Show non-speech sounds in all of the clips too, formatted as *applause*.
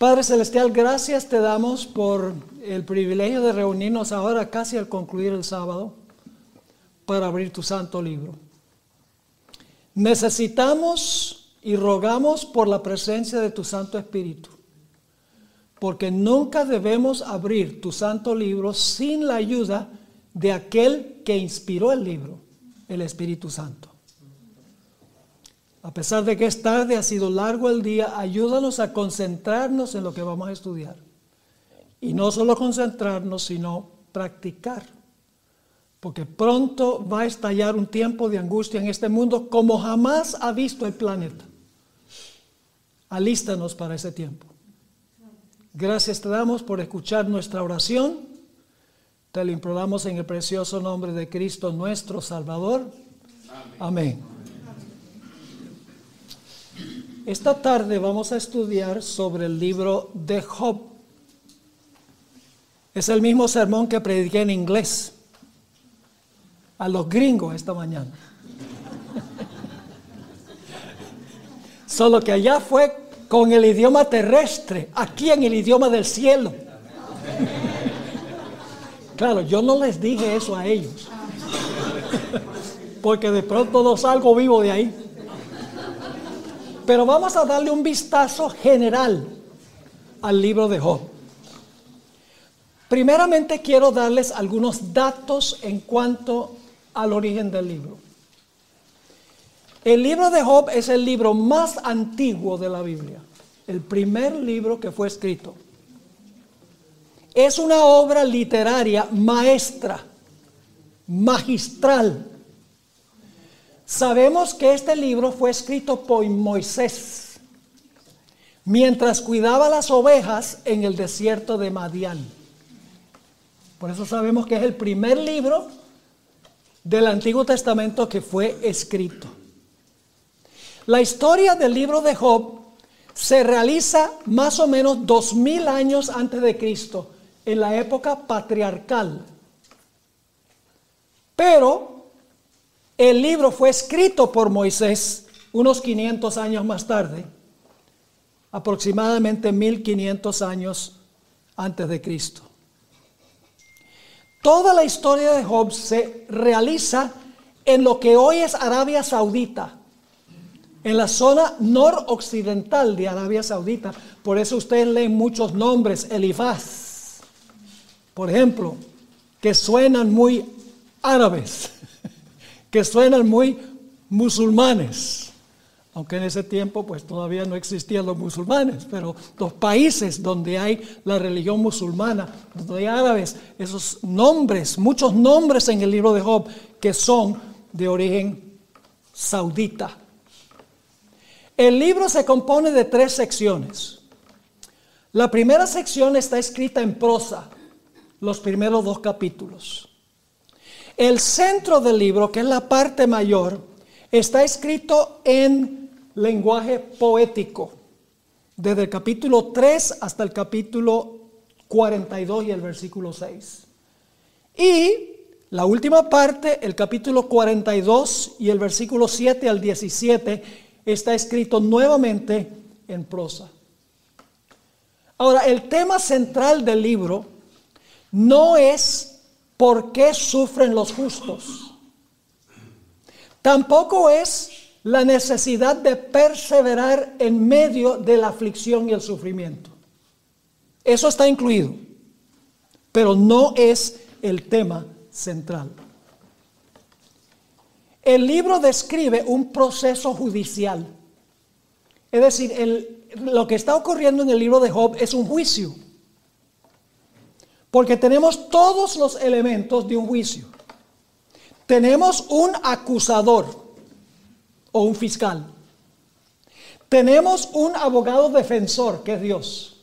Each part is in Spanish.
Padre Celestial, gracias te damos por el privilegio de reunirnos ahora casi al concluir el sábado para abrir tu santo libro. Necesitamos y rogamos por la presencia de tu Santo Espíritu, porque nunca debemos abrir tu santo libro sin la ayuda de aquel que inspiró el libro, el Espíritu Santo. A pesar de que es tarde, ha sido largo el día, ayúdanos a concentrarnos en lo que vamos a estudiar. Y no solo concentrarnos, sino practicar. Porque pronto va a estallar un tiempo de angustia en este mundo como jamás ha visto el planeta. Alístanos para ese tiempo. Gracias te damos por escuchar nuestra oración. Te lo imploramos en el precioso nombre de Cristo nuestro Salvador. Amén. Esta tarde vamos a estudiar sobre el libro de Job. Es el mismo sermón que prediqué en inglés a los gringos esta mañana. *laughs* Solo que allá fue con el idioma terrestre, aquí en el idioma del cielo. *laughs* Claro, yo no les dije eso a ellos, *laughs* porque de pronto no salgo vivo de ahí. Pero vamos a darle un vistazo general al libro de Job. Primeramente quiero darles algunos datos en cuanto al origen del libro. El libro de Job es el libro más antiguo de la Biblia, el primer libro que fue escrito. Es una obra literaria maestra, magistral, Sabemos que este libro fue escrito por Moisés mientras cuidaba las ovejas en el desierto de Madián. Por eso sabemos que es el primer libro del Antiguo Testamento que fue escrito. La historia del libro de Job se realiza más o menos dos mil años antes de Cristo, en la época patriarcal. Pero el libro fue escrito por Moisés unos 500 años más tarde, aproximadamente 1500 años antes de Cristo. Toda la historia de Job se realiza en lo que hoy es Arabia Saudita, en la zona noroccidental de Arabia Saudita. Por eso ustedes leen muchos nombres, Elifaz, por ejemplo, que suenan muy árabes que suenan muy musulmanes, aunque en ese tiempo pues todavía no existían los musulmanes, pero los países donde hay la religión musulmana, donde hay árabes, esos nombres, muchos nombres en el libro de Job que son de origen saudita. El libro se compone de tres secciones. La primera sección está escrita en prosa, los primeros dos capítulos. El centro del libro, que es la parte mayor, está escrito en lenguaje poético, desde el capítulo 3 hasta el capítulo 42 y el versículo 6. Y la última parte, el capítulo 42 y el versículo 7 al 17, está escrito nuevamente en prosa. Ahora, el tema central del libro no es ¿Por qué sufren los justos? Tampoco es la necesidad de perseverar en medio de la aflicción y el sufrimiento. Eso está incluido, pero no es el tema central. El libro describe un proceso judicial. Es decir, lo que está ocurriendo en el libro de Job es un juicio. Porque tenemos todos los elementos de un juicio. Tenemos un acusador o un fiscal. Tenemos un abogado defensor, que es Dios.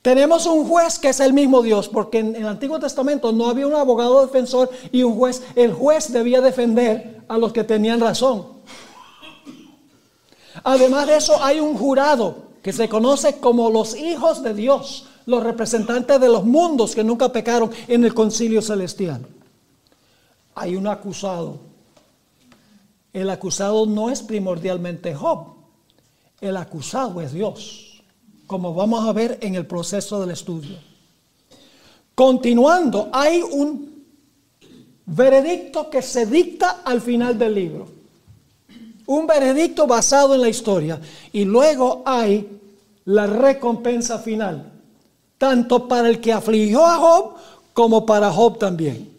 Tenemos un juez que es el mismo Dios, porque en el Antiguo Testamento no había un abogado defensor y un juez. El juez debía defender a los que tenían razón. Además de eso, hay un jurado que se conoce como los hijos de Dios los representantes de los mundos que nunca pecaron en el concilio celestial. Hay un acusado. El acusado no es primordialmente Job. El acusado es Dios. como vamos a ver en el proceso del estudio. Continuando, hay un veredicto que se dicta al final del libro. Un veredicto basado en la historia. Y luego hay la recompensa final, tanto para el que afligió a Job como para Job también.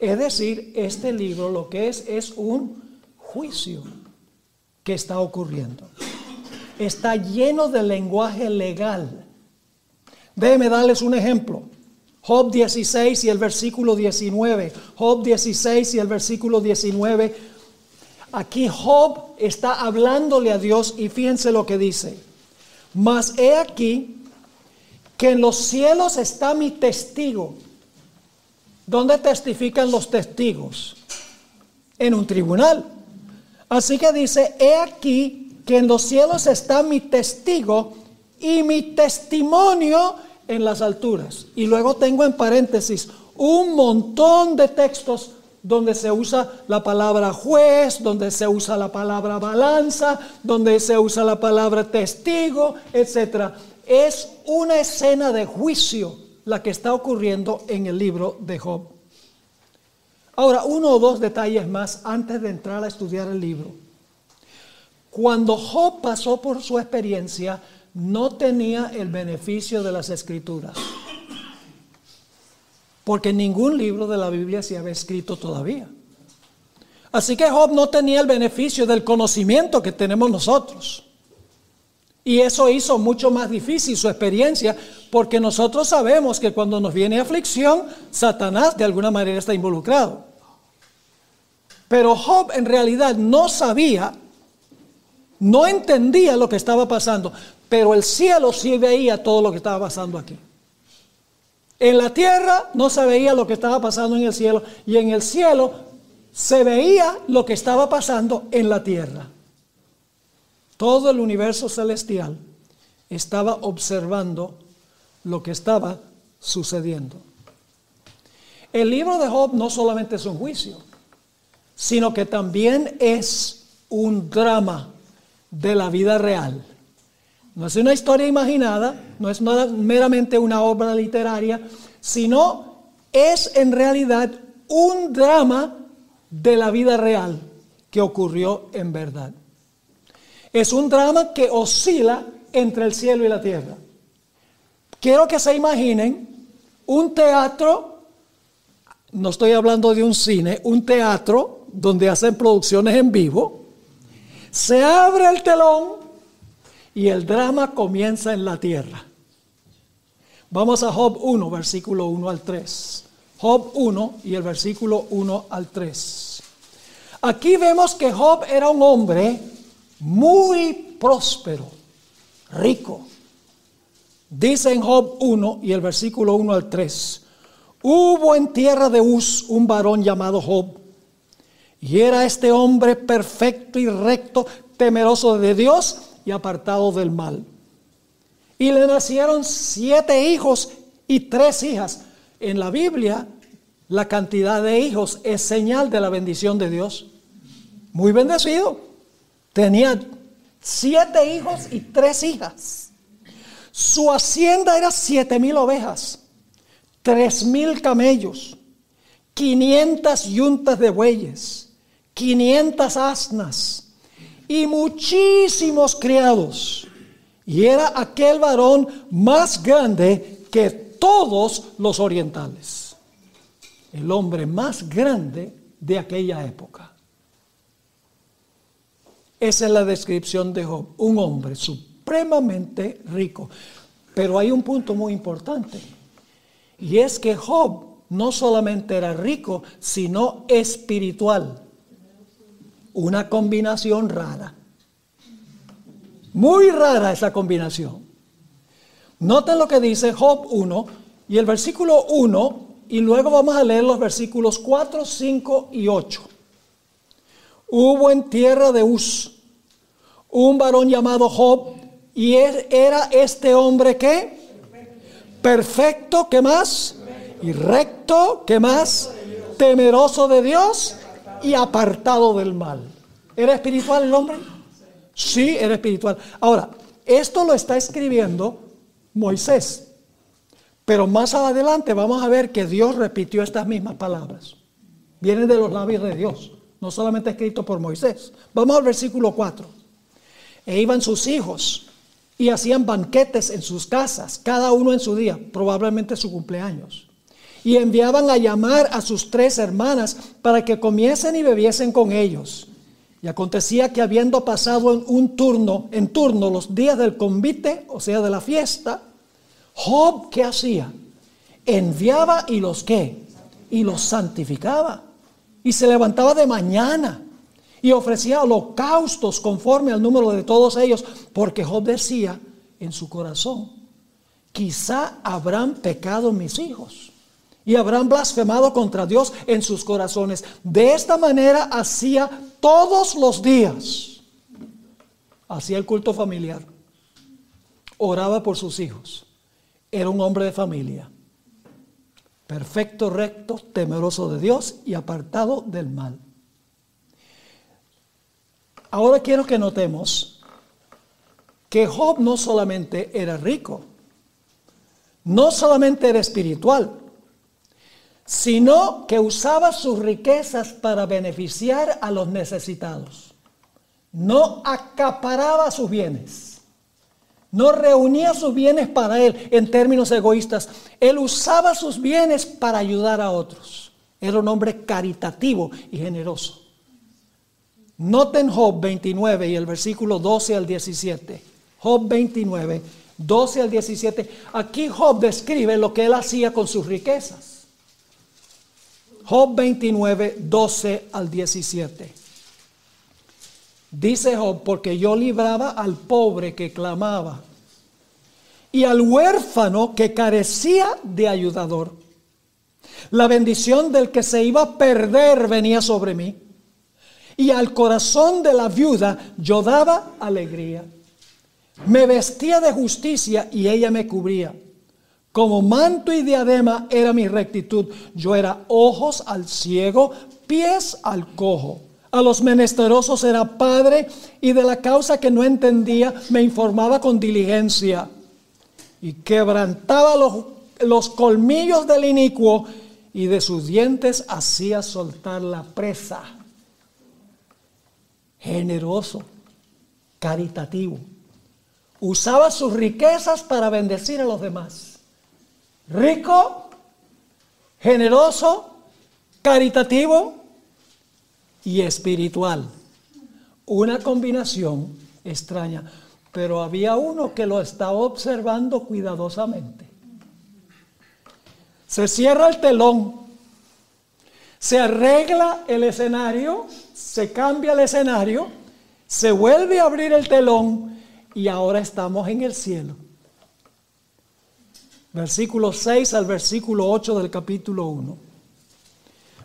Es decir, este libro lo que es es un juicio que está ocurriendo. Está lleno de lenguaje legal. Déjenme darles un ejemplo. Job 16 y el versículo 19. Job 16 y el versículo 19. Aquí Job está hablándole a Dios y fíjense lo que dice. Mas he aquí que en los cielos está mi testigo. ¿Dónde testifican los testigos? En un tribunal. Así que dice, he aquí que en los cielos está mi testigo y mi testimonio en las alturas. Y luego tengo en paréntesis un montón de textos donde se usa la palabra juez, donde se usa la palabra balanza, donde se usa la palabra testigo, etc. Es una escena de juicio la que está ocurriendo en el libro de Job. Ahora, uno o dos detalles más antes de entrar a estudiar el libro. Cuando Job pasó por su experiencia, no tenía el beneficio de las escrituras porque ningún libro de la Biblia se había escrito todavía. Así que Job no tenía el beneficio del conocimiento que tenemos nosotros. Y eso hizo mucho más difícil su experiencia, porque nosotros sabemos que cuando nos viene aflicción, Satanás de alguna manera está involucrado. Pero Job en realidad no sabía, no entendía lo que estaba pasando, pero el cielo sí veía todo lo que estaba pasando aquí. En la tierra no se veía lo que estaba pasando en el cielo y en el cielo se veía lo que estaba pasando en la tierra. Todo el universo celestial estaba observando lo que estaba sucediendo. El libro de Job no solamente es un juicio, sino que también es un drama de la vida real. No es una historia imaginada, no es meramente una obra literaria, sino es en realidad un drama de la vida real que ocurrió en verdad. Es un drama que oscila entre el cielo y la tierra. Quiero que se imaginen un teatro, no estoy hablando de un cine, un teatro donde hacen producciones en vivo. Se abre el telón y el drama comienza en la tierra. Vamos a Job 1, versículo 1 al 3. Job 1 y el versículo 1 al 3. Aquí vemos que Job era un hombre muy próspero, rico. Dice en Job 1 y el versículo 1 al 3. Hubo en tierra de Uz un varón llamado Job. Y era este hombre perfecto y recto, temeroso de Dios y apartado del mal. Y le nacieron siete hijos y tres hijas. En la Biblia, la cantidad de hijos es señal de la bendición de Dios. Muy bendecido. Tenía siete hijos y tres hijas. Su hacienda era siete mil ovejas, tres mil camellos, quinientas yuntas de bueyes, quinientas asnas y muchísimos criados. Y era aquel varón más grande que todos los orientales. El hombre más grande de aquella época. Esa es la descripción de Job. Un hombre supremamente rico. Pero hay un punto muy importante. Y es que Job no solamente era rico, sino espiritual una combinación rara. Muy rara esa combinación. Noten lo que dice Job 1 y el versículo 1 y luego vamos a leer los versículos 4, 5 y 8. Hubo en tierra de Uz un varón llamado Job y era este hombre que perfecto, ¿qué más? Y recto, ¿qué más? Temeroso de Dios y apartado del mal. ¿Era espiritual el hombre? Sí, era espiritual. Ahora, Esto lo está escribiendo Moisés. Pero más adelante vamos a ver que Dios repitió estas mismas palabras. Vienen de los labios de Dios, no solamente escrito por Moisés. Vamos al versículo 4. E iban sus hijos y hacían banquetes en sus casas, cada uno en su día, probablemente su cumpleaños. Y enviaban a llamar a sus tres hermanas para que comiesen y bebiesen con ellos. Y acontecía que habiendo pasado en un turno, en turno los días del convite, o sea, de la fiesta, Job, ¿qué hacía? Enviaba y los qué? Y los santificaba. Y se levantaba de mañana y ofrecía holocaustos conforme al número de todos ellos, porque Job decía en su corazón, quizá habrán pecado mis hijos y habrán blasfemado contra Dios en sus corazones. De esta manera hacía todos los días, hacía el culto familiar, oraba por sus hijos, era un hombre de familia, perfecto, recto, temeroso de Dios y apartado del mal. Ahora quiero que notemos que Job no solamente era rico, no solamente era espiritual, sino que usaba sus riquezas para beneficiar a los necesitados. No acaparaba sus bienes, no reunía sus bienes para él en términos egoístas. Él usaba sus bienes para ayudar a otros. Era un hombre caritativo y generoso. Noten Job 29 y el versículo 12 al 17. Job 29, 12 al 17. Aquí Job describe lo que él hacía con sus riquezas. Job 29, 12 al 17. Dice Job, porque yo libraba al pobre que clamaba y al huérfano que carecía de ayudador. La bendición del que se iba a perder venía sobre mí y al corazón de la viuda yo daba alegría. Me vestía de justicia y ella me cubría. Como manto y diadema era mi rectitud. Yo era ojos al ciego, pies al cojo. A los menesterosos era padre y de la causa que no entendía me informaba con diligencia. Y quebrantaba los, los colmillos del inicuo y de sus dientes hacía soltar la presa generoso, caritativo. Usaba sus riquezas para bendecir a los demás. Rico, generoso, caritativo y espiritual. Una combinación extraña. Pero había uno que lo estaba observando cuidadosamente. Se cierra el telón, se arregla el escenario se cambia el escenario, se vuelve a abrir el telón y ahora estamos en el cielo. Versículo 6 al versículo 8 del capítulo 1.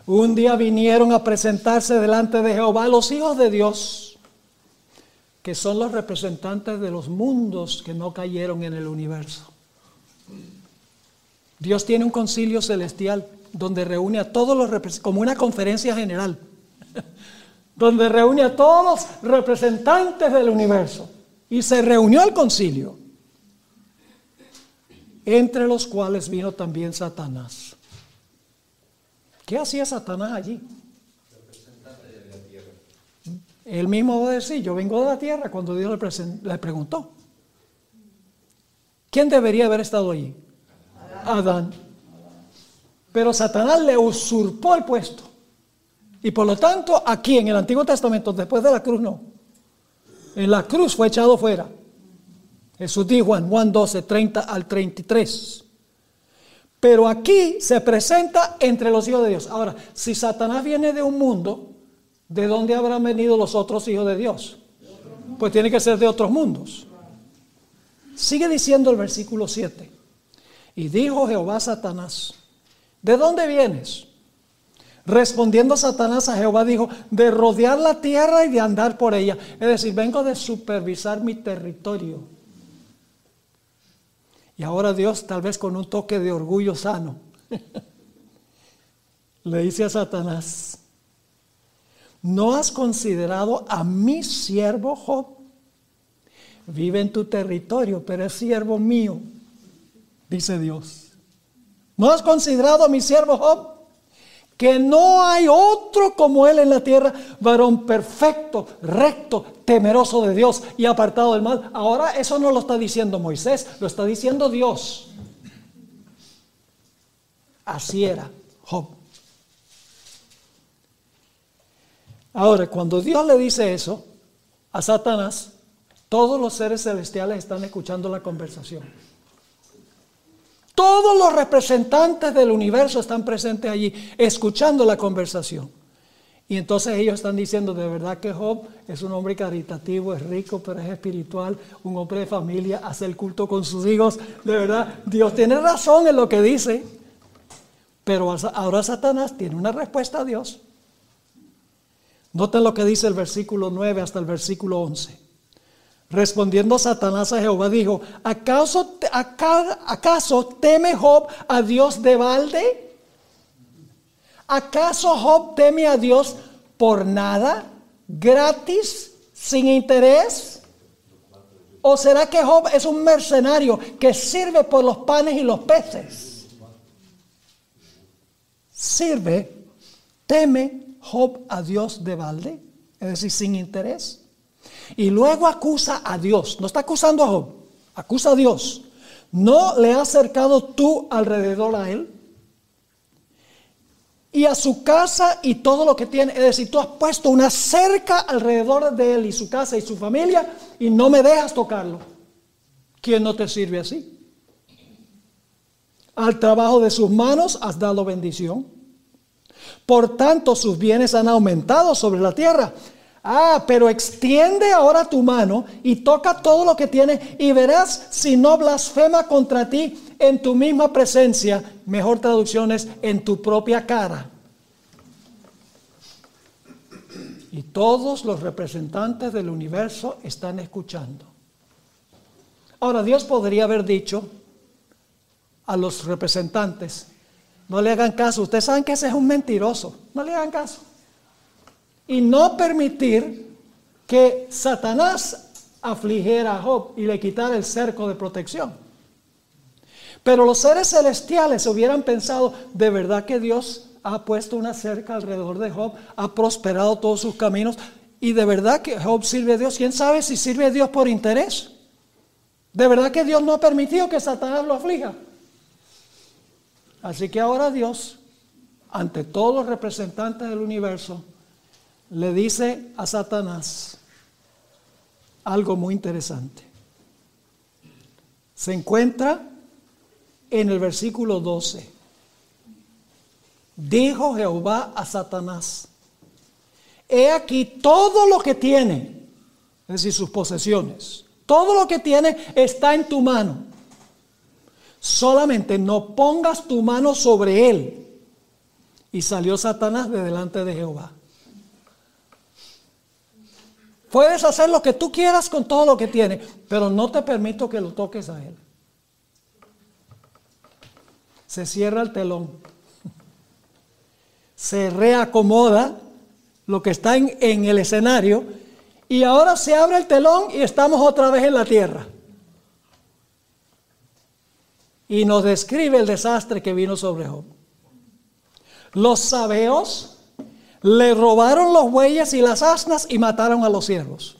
Un día vinieron a presentarse delante de Jehová los hijos de Dios, que son los representantes de los mundos que no cayeron en el universo. Dios tiene un concilio celestial donde reúne a todos los como una conferencia general *laughs* donde reúne a todos los representantes del universo. Y se reunió el concilio, entre los cuales vino también Satanás. ¿Qué hacía Satanás allí? Él mismo va a decir, yo vengo de la tierra cuando Dios le, preguntó. ¿Quién debería haber estado allí? Adán. Pero Satanás le usurpó el puesto. Y por lo tanto, aquí en el Antiguo Testamento, después de la cruz, no. En la cruz fue echado fuera. Jesús dijo en Juan 12, 30 al 33. Pero aquí se presenta entre los hijos de Dios. Ahora, si Satanás viene de un mundo, ¿de dónde habrán venido los otros hijos de Dios? Pues tiene que ser de otros mundos. Sigue diciendo el versículo 7. Y dijo Jehová a Satanás, ¿de dónde vienes? Respondiendo Satanás a Jehová dijo, de rodear la tierra y de andar por ella. Es decir, vengo de supervisar mi territorio. Y ahora Dios, tal vez con un toque de orgullo sano, *laughs* le dice a Satanás, ¿no has considerado a mi siervo Job? vive en tu territorio, pero es siervo mío, dice Dios. ¿No has considerado a mi siervo Job? Que no hay otro como él en la tierra, varón perfecto, recto, temeroso de Dios y apartado del mal. Ahora eso no lo está diciendo Moisés, lo está diciendo Dios. Así era Job. Ahora, cuando Dios le dice eso a Satanás, todos los seres celestiales están escuchando la conversación. Todos los representantes del universo están presentes allí, escuchando la conversación. Y entonces ellos están diciendo, de verdad que Job es un hombre caritativo, es rico, pero es espiritual, un hombre de familia, hace el culto con sus hijos. De verdad, Dios tiene razón en lo que dice. Pero ahora Satanás tiene una respuesta a Dios. Noten lo que dice el versículo 9 hasta el versículo 11. Respondiendo Satanás a Jehová dijo, ¿acaso, ¿acaso teme Job a Dios de balde? ¿Acaso Job teme a Dios por nada, gratis, sin interés? ¿O será que Job es un mercenario que sirve por los panes y los peces? Sirve, teme Job a Dios de balde, es decir, sin interés. Y luego acusa a Dios, no está acusando a Job, acusa a Dios. ¿No le has acercado tú alrededor a él? Y a su casa y todo lo que tiene. Es decir, tú has puesto una cerca alrededor de él y su casa y su familia y no me dejas tocarlo. ¿Quién no te sirve así? Al trabajo de sus manos has dado bendición. Por tanto, sus bienes han aumentado sobre la tierra. Ah, pero extiende ahora tu mano y toca todo lo que tiene y verás si no blasfema contra ti en tu misma presencia. Mejor traducción es en tu propia cara. Y todos los representantes del universo están escuchando. Ahora, Dios podría haber dicho a los representantes, no le hagan caso. Ustedes saben que ese es un mentiroso. No le hagan caso. Y no permitir que Satanás afligiera a Job y le quitara el cerco de protección. Pero los seres celestiales hubieran pensado, de verdad que Dios ha puesto una cerca alrededor de Job, ha prosperado todos sus caminos, y de verdad que Job sirve a Dios. ¿Quién sabe si sirve a Dios por interés? De verdad que Dios no ha permitido que Satanás lo aflija. Así que ahora Dios, ante todos los representantes del universo, le dice a Satanás algo muy interesante. Se encuentra en el versículo 12. Dijo Jehová a Satanás, he aquí todo lo que tiene, es decir, sus posesiones, todo lo que tiene está en tu mano solamente no pongas tu mano sobre él. Y salió Satanás de delante de Jehová. Puedes hacer lo que tú quieras con todo lo que tiene, pero no te permito que lo toques a él. Se cierra el telón. *laughs* Se reacomoda lo que está en, en el escenario y ahora se abre el telón y estamos otra vez en la tierra y nos describe el desastre que vino sobre Job. Los sabeos le robaron los bueyes y las asnas y mataron a los siervos.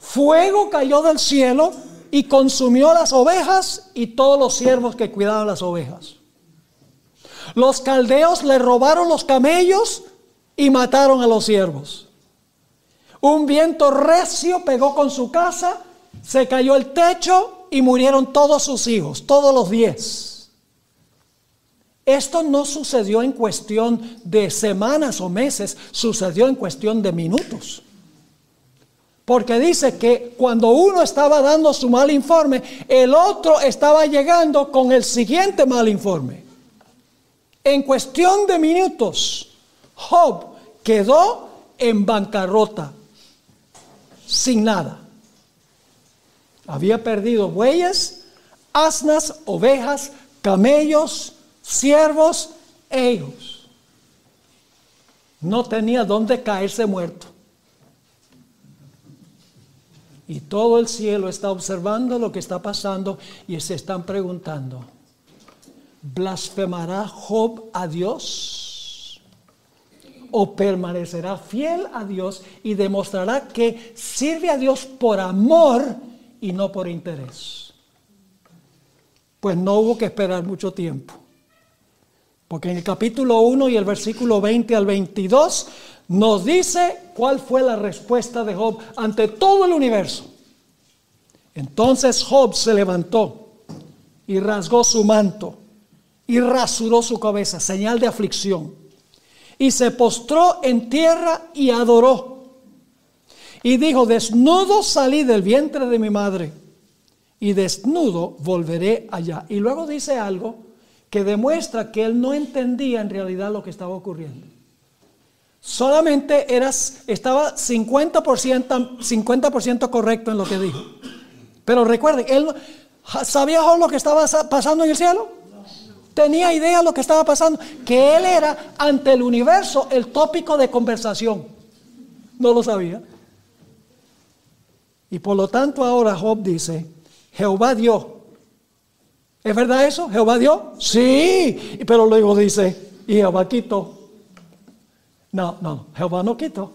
Fuego cayó del cielo y consumió las ovejas y todos los siervos que cuidaban las ovejas. Los caldeos le robaron los camellos y mataron a los siervos. Un viento recio pegó con su casa, se cayó el techo y murieron todos sus hijos, todos los diez. Esto no sucedió en cuestión de semanas o meses, sucedió en cuestión de minutos. Porque dice que cuando uno estaba dando su mal informe, el otro estaba llegando con el siguiente mal informe. En cuestión de minutos, Job quedó en bancarrota, sin nada. Había perdido bueyes, asnas, ovejas, camellos, siervos e hijos. No tenía dónde caerse muerto. Y todo el cielo está observando lo que está pasando y se están preguntando, ¿blasfemará Job a Dios? ¿O permanecerá fiel a Dios y demostrará que sirve a Dios por amor y no por interés? Pues no hubo que esperar mucho tiempo. Porque en el capítulo 1 y el versículo 20 al 22 nos dice cuál fue la respuesta de Job ante todo el universo. Entonces Job se levantó y rasgó su manto y rasuró su cabeza, señal de aflicción. Y se postró en tierra y adoró. Y dijo, desnudo salí del vientre de mi madre y desnudo volveré allá. Y luego dice algo que demuestra que él no entendía en realidad lo que estaba ocurriendo. Solamente eras, estaba 50%, 50 correcto en lo que dijo. Pero recuerden, él sabía lo que estaba pasando en el cielo. Tenía idea de lo que estaba pasando, que él era ante el universo el tópico de conversación. No lo sabía. Y por lo tanto ahora Job dice, Jehová dio. ¿Es verdad eso? ¿Jehová dio? Sí, pero luego dice, y Jehová quitó. No, no, Jehová no quitó.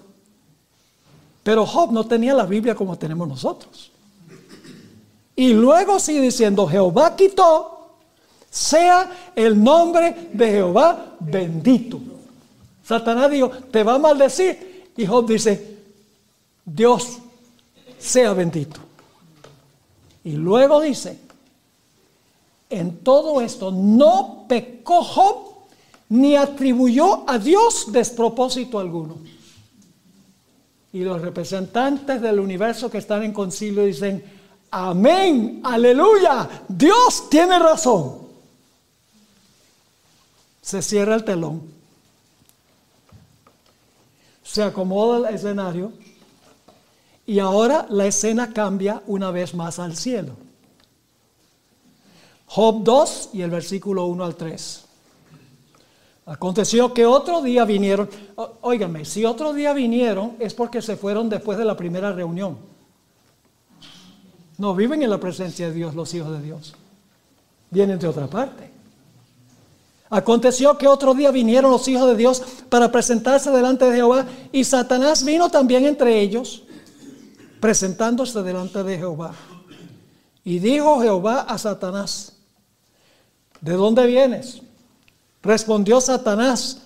Pero Job no tenía la Biblia como tenemos nosotros. Y luego sigue diciendo, Jehová quitó, sea el nombre de Jehová bendito. Satanás dijo, te va a maldecir. Y Job dice, Dios sea bendito. Y luego dice, en todo esto no pecó Job ni atribuyó a Dios despropósito alguno. Y los representantes del universo que están en concilio dicen, amén, aleluya, Dios tiene razón. Se cierra el telón. Se acomoda el escenario y ahora la escena cambia una vez más al cielo. Job 2 y el versículo 1 al 3. Aconteció que otro día vinieron, óigame, si otro día vinieron es porque se fueron después de la primera reunión. No viven en la presencia de Dios los hijos de Dios. Vienen de otra parte. Aconteció que otro día vinieron los hijos de Dios para presentarse delante de Jehová y Satanás vino también entre ellos, presentándose delante de Jehová. Y dijo Jehová a Satanás, ¿de dónde vienes? Respondió Satanás,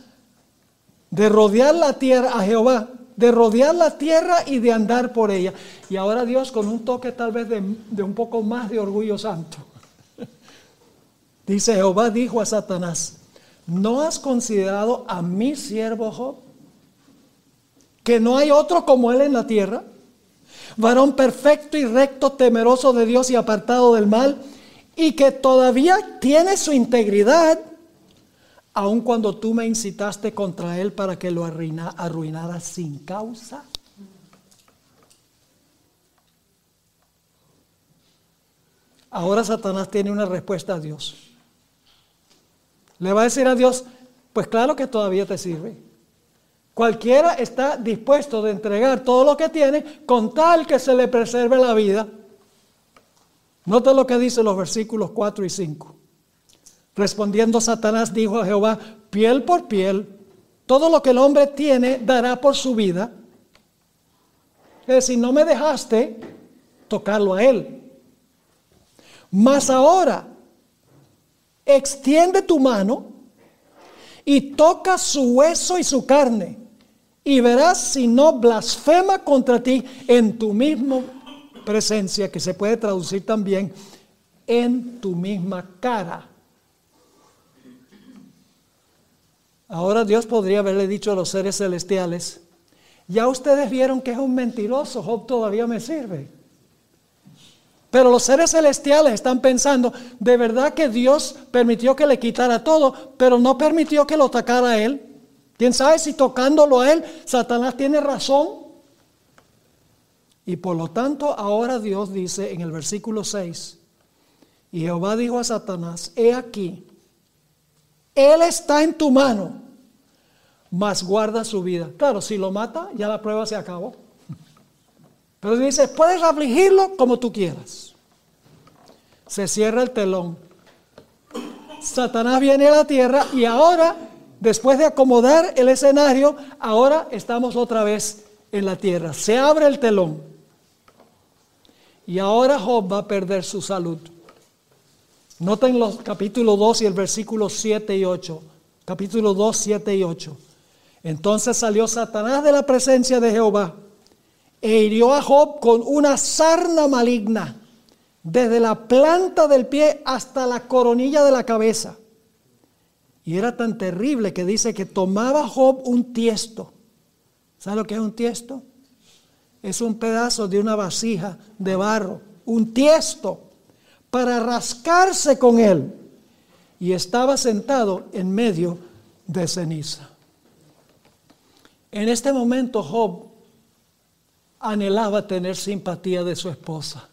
de rodear la tierra a Jehová, de rodear la tierra y de andar por ella. Y ahora Dios con un toque tal vez de, un poco más de orgullo santo. *laughs* Dice Jehová dijo a Satanás, ¿no has considerado a mi siervo Job? Que no hay otro como él en la tierra. Varón perfecto y recto, temeroso de Dios y apartado del mal, y que todavía tiene su integridad aun cuando tú me incitaste contra él para que lo arruinara sin causa? Ahora Satanás tiene una respuesta a Dios. Le va a decir a Dios, pues claro que todavía te sirve. Cualquiera está dispuesto de entregar todo lo que tiene con tal que se le preserve la vida. Nota lo que dice los versículos 4 y 5. Respondiendo Satanás dijo a Jehová, piel por piel, todo lo que el hombre tiene dará por su vida. Es decir, no me dejaste tocarlo a él. Mas ahora, extiende tu mano y toca su hueso y su carne, y verás si no blasfema contra ti en tu misma presencia, que se puede traducir también en tu misma cara. Ahora Dios podría haberle dicho a los seres celestiales, ya ustedes vieron que es un mentiroso, Job todavía me sirve. Pero los seres celestiales están pensando, de verdad que Dios permitió que le quitara todo, pero no permitió que lo atacara a él. ¿Quién sabe si tocándolo a él, Satanás tiene razón? Y por lo tanto, ahora Dios dice en el versículo 6, y Jehová dijo a Satanás, he aquí, él está en tu mano, mas guarda su vida. Claro, si lo mata, ya la prueba se acabó. Pero dice, puedes afligirlo como tú quieras. Se cierra el telón. Satanás viene a la tierra y ahora, después de acomodar el escenario, ahora estamos otra vez en la tierra. Se abre el telón. Y ahora Job va a perder su salud. Noten los capítulos 2 y el versículo 7 y 8. Capítulo 2, 7 y 8. Entonces salió Satanás de la presencia de Jehová e hirió a Job con una sarna maligna, desde la planta del pie hasta la coronilla de la cabeza. Y era tan terrible que dice que tomaba Job un tiesto. ¿Sabe lo que es un tiesto? Es un pedazo de una vasija de barro, un tiesto, para rascarse con él. Y estaba sentado en medio de ceniza. En este momento Job anhelaba tener simpatía de su esposa.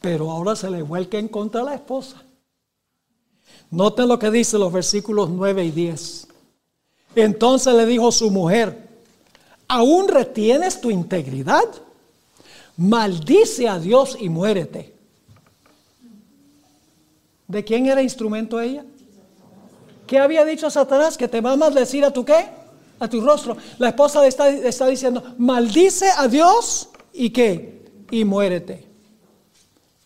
Pero ahora se le vuelca en contra a la esposa. Noten lo que dice los versículos 9 y 10. Entonces le dijo su mujer, ¿aún retienes tu integridad? Maldice a Dios y muérete. ¿De quién era instrumento ella? ¿Qué había dicho Satanás? Que te va a maldecir a tu qué? A tu rostro. La esposa está, está diciendo, maldice a Dios y qué? Y muérete.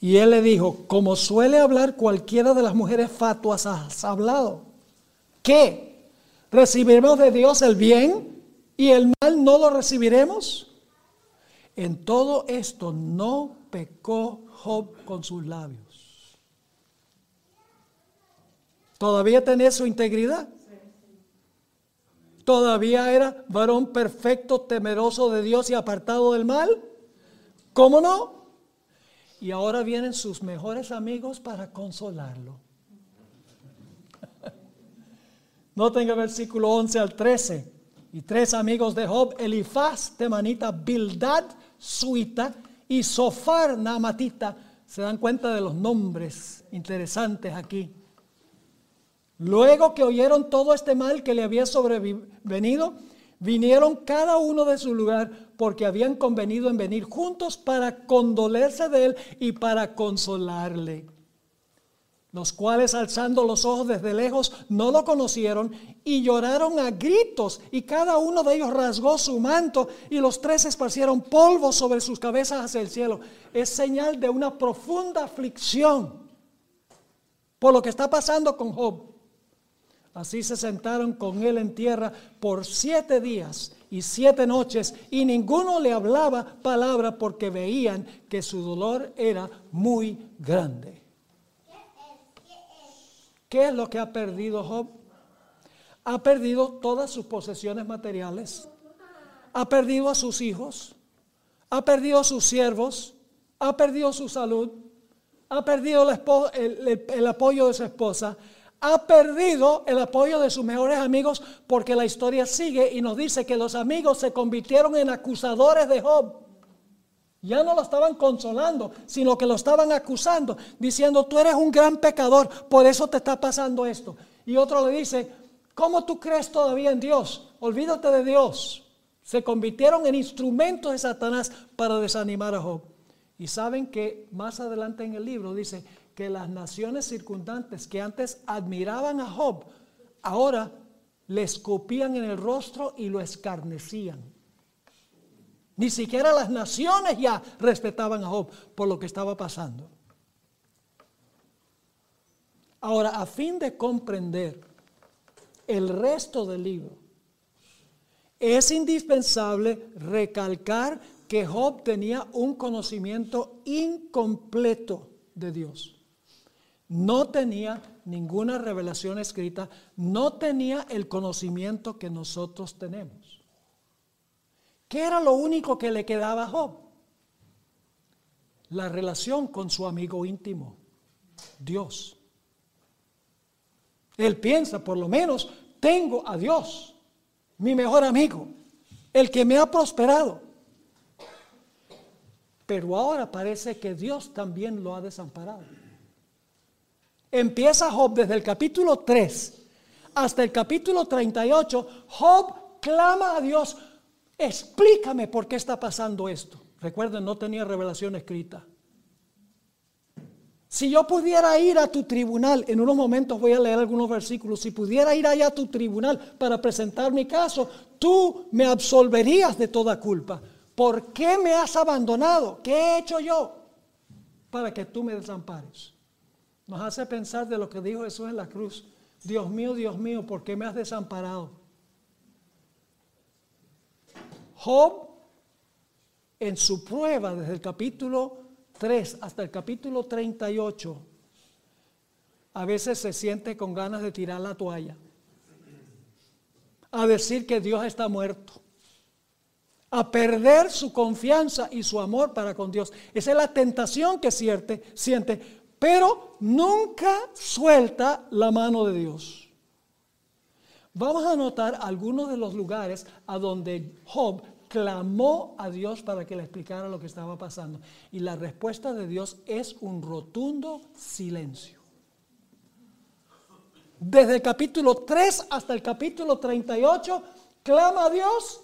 Y él le dijo, como suele hablar cualquiera de las mujeres fatuas, has hablado. ¿Qué? ¿Recibiremos de Dios el bien y el mal no lo recibiremos? En todo esto no pecó Job con sus labios. ¿Todavía tenía su integridad? ¿Todavía era varón perfecto, temeroso de Dios y apartado del mal? ¿Cómo no? Y ahora vienen sus mejores amigos para consolarlo. *laughs* No tenga versículo 11 al 13. Y tres amigos de Job, Elifaz, Temanita, Bildad, Suita y Sofar, Namatita. Se dan cuenta de los nombres interesantes aquí. Luego que oyeron todo este mal que le había sobrevenido, vinieron cada uno de su lugar porque habían convenido en venir juntos para condolerse de él y para consolarle. Los cuales alzando los ojos desde lejos no lo conocieron y lloraron a gritos y cada uno de ellos rasgó su manto y los tres esparcieron polvo sobre sus cabezas hacia el cielo. Es señal de una profunda aflicción por lo que está pasando con Job. Así se sentaron con él en tierra por siete días y siete noches y ninguno le hablaba palabra porque veían que su dolor era muy grande. ¿Qué es lo que ha perdido Job? Ha perdido todas sus posesiones materiales, ha perdido a sus hijos, ha perdido a sus siervos, ha perdido su salud, ha perdido el, el apoyo de su esposa, ha perdido el apoyo de sus mejores amigos porque la historia sigue y nos dice que los amigos se convirtieron en acusadores de Job. Ya no lo estaban consolando, sino que lo estaban acusando, diciendo, tú eres un gran pecador, por eso te está pasando esto. Y otro le dice, ¿cómo tú crees todavía en Dios? Olvídate de Dios. Se convirtieron en instrumentos de Satanás para desanimar a Job. Y saben que más adelante en el libro dice que las naciones circundantes que antes admiraban a Job, ahora le escupían en el rostro y lo escarnecían. Ni siquiera las naciones ya respetaban a Job por lo que estaba pasando. Ahora, a fin de comprender el resto del libro, es indispensable recalcar que Job tenía un conocimiento incompleto de Dios. No tenía ninguna revelación escrita, no tenía el conocimiento que nosotros tenemos. ¿Qué era lo único que le quedaba a Job? La relación con su amigo íntimo, Dios. Él piensa, por lo menos, tengo a Dios, mi mejor amigo, el que me ha prosperado. Pero ahora parece que Dios también lo ha desamparado. Empieza Job desde el capítulo 3 hasta el capítulo 38. Job clama a Dios. Explícame por qué está pasando esto. Recuerden, no tenía revelación escrita. Si yo pudiera ir a tu tribunal, en unos momentos voy a leer algunos versículos, si pudiera ir allá a tu tribunal para presentar mi caso, tú me absolverías de toda culpa. ¿Por qué me has abandonado? ¿Qué he hecho yo para que tú me desampares? Nos hace pensar de lo que dijo Jesús en la cruz. Dios mío, Dios mío, ¿por qué me has desamparado? Job, en su prueba desde el capítulo 3 hasta el capítulo 38, a veces se siente con ganas de tirar la toalla, a decir que Dios está muerto, a perder su confianza y su amor para con Dios. Esa es la tentación que siente, siente, pero nunca suelta la mano de Dios. Vamos a notar algunos de los lugares a donde Job clamó a Dios para que le explicara lo que estaba pasando. Y la respuesta de Dios es un rotundo silencio. Desde el capítulo 3 hasta el capítulo 38, clama a Dios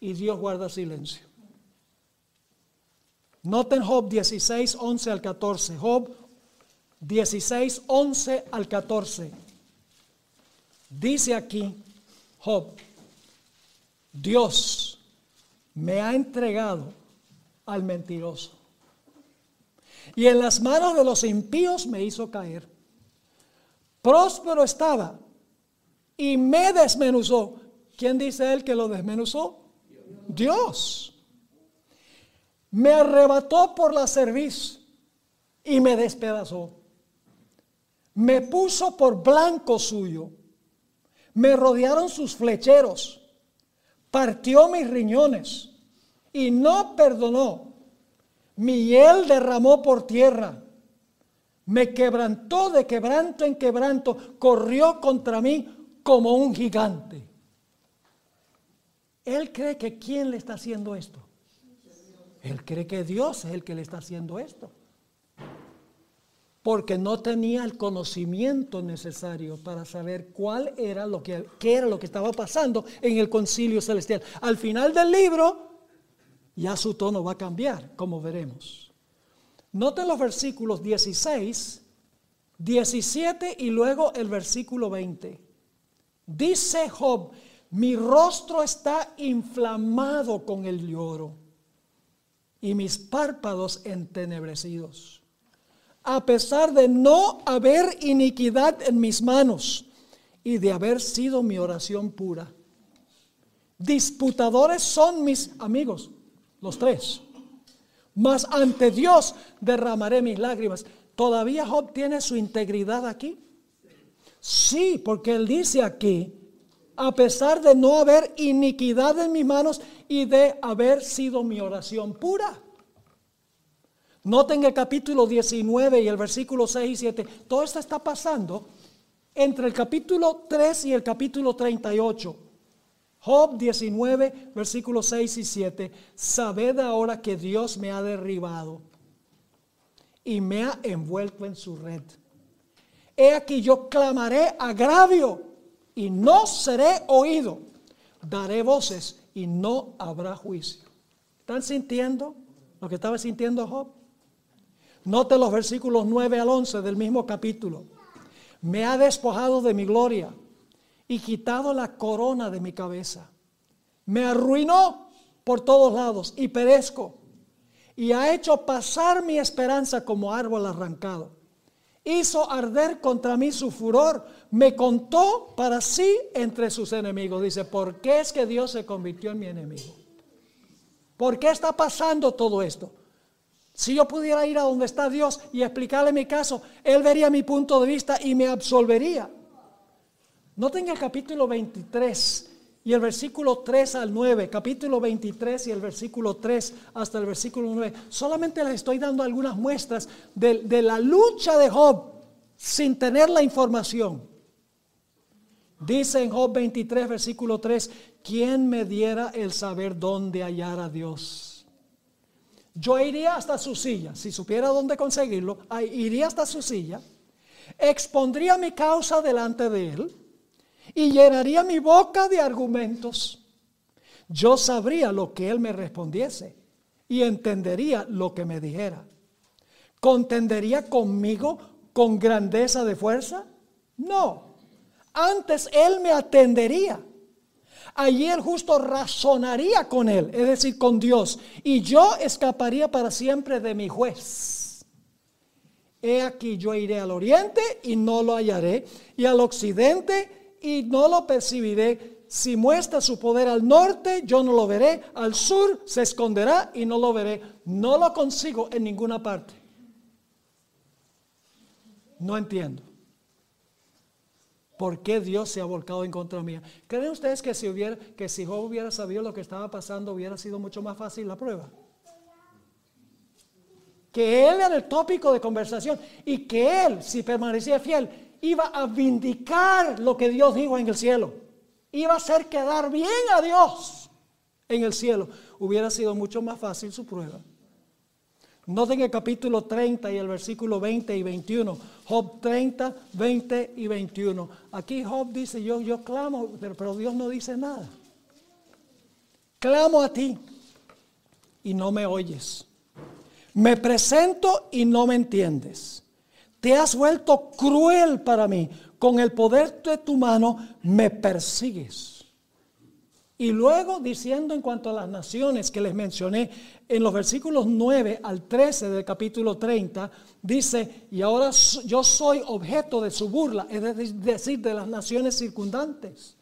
y Dios guarda silencio. Noten Job 16, 11 al 14. Job 16, 11 al 14. Dice aquí Job, Dios me ha entregado al mentiroso. Y en las manos de los impíos me hizo caer. Próspero estaba y me desmenuzó. ¿Quién dice él que lo desmenuzó? Dios. Me arrebató por la cerviz y me despedazó. Me puso por blanco suyo. Me rodearon sus flecheros partió mis riñones y no perdonó. Mi hiel derramó por tierra. Me quebrantó de quebranto en quebranto. Corrió contra mí como un gigante. Él cree que ¿quién le está haciendo esto? Él cree que Dios es el que le está haciendo esto porque no tenía el conocimiento necesario para saber cuál era lo que era lo que estaba pasando en el concilio celestial. Al final del libro ya su tono va a cambiar, como veremos. Noten los versículos 16, 17 y luego el versículo 20. Dice Job, mi rostro está inflamado con el lloro y mis párpados entenebrecidos a pesar de no haber iniquidad en mis manos y de haber sido mi oración pura. Disputadores son mis amigos, los tres. Mas ante Dios derramaré mis lágrimas. ¿Todavía Job tiene su integridad aquí? Sí, porque él dice aquí, a pesar de no haber iniquidad en mis manos y de haber sido mi oración pura. Noten el capítulo 19 y el versículo 6 y 7. Todo esto está pasando entre el capítulo 3 y el capítulo 38. Job 19, versículos 6 y 7. Sabed ahora que Dios me ha derribado y me ha envuelto en su red. He aquí yo clamaré agravio y no seré oído. Daré voces y no habrá juicio. ¿Están sintiendo lo que estaba sintiendo Job? Note los versículos 9 al 11 del mismo capítulo. Me ha despojado de mi gloria y quitado la corona de mi cabeza. Me arruinó por todos lados y perezco. Y ha hecho pasar mi esperanza como árbol arrancado. Hizo arder contra mí su furor. Me contó para sí entre sus enemigos. Dice, ¿por qué es que Dios se convirtió en mi enemigo? ¿Por qué está pasando todo esto? Si yo pudiera ir a donde está Dios y explicarle mi caso, Él vería mi punto de vista y me absolvería. Noten el capítulo 23 y el versículo 3 al 9, capítulo 23 y el versículo 3 hasta el versículo 9. Solamente les estoy dando algunas muestras de, de la lucha de Job sin tener la información. Dice en Job 23, versículo 3, ¿quién me diera el saber dónde hallar a Dios? Yo iría hasta su silla, si supiera dónde conseguirlo, iría hasta su silla, expondría mi causa delante de él y llenaría mi boca de argumentos. yo sabría lo que él me respondiese y entendería lo que me dijera. ¿Contendería conmigo con grandeza de fuerza? No. Antes él me atendería. Allí el justo razonaría con él, es decir, con Dios, y yo escaparía para siempre de mi juez. He aquí yo iré al oriente y no lo hallaré, y al occidente y no lo percibiré. Si muestra su poder al norte, yo no lo veré. Al sur se esconderá y no lo veré. No lo consigo en ninguna parte. No entiendo. ¿Por qué Dios se ha volcado en contra mía? ¿Creen ustedes que si, hubiera, que si Job hubiera sabido lo que estaba pasando, hubiera sido mucho más fácil la prueba? Que él era el tópico de conversación y que él, si permanecía fiel, iba a vindicar lo que Dios dijo en el cielo. Iba a hacer quedar bien a Dios en el cielo. Hubiera sido mucho más fácil su prueba. Noten el capítulo 30 y el versículo 20 y 21. Job 30, 20 y 21. Aquí Job dice, yo, yo clamo, pero, pero Dios no dice nada. Clamo a ti y no me oyes. Me presento y no me entiendes. Te has vuelto cruel para mí. Con el poder de tu mano me persigues. Y luego diciendo en cuanto a las naciones que les mencioné, en los versículos 9 al 13 del capítulo 30, dice, y ahora yo soy objeto de su burla, es decir, de las naciones circundantes.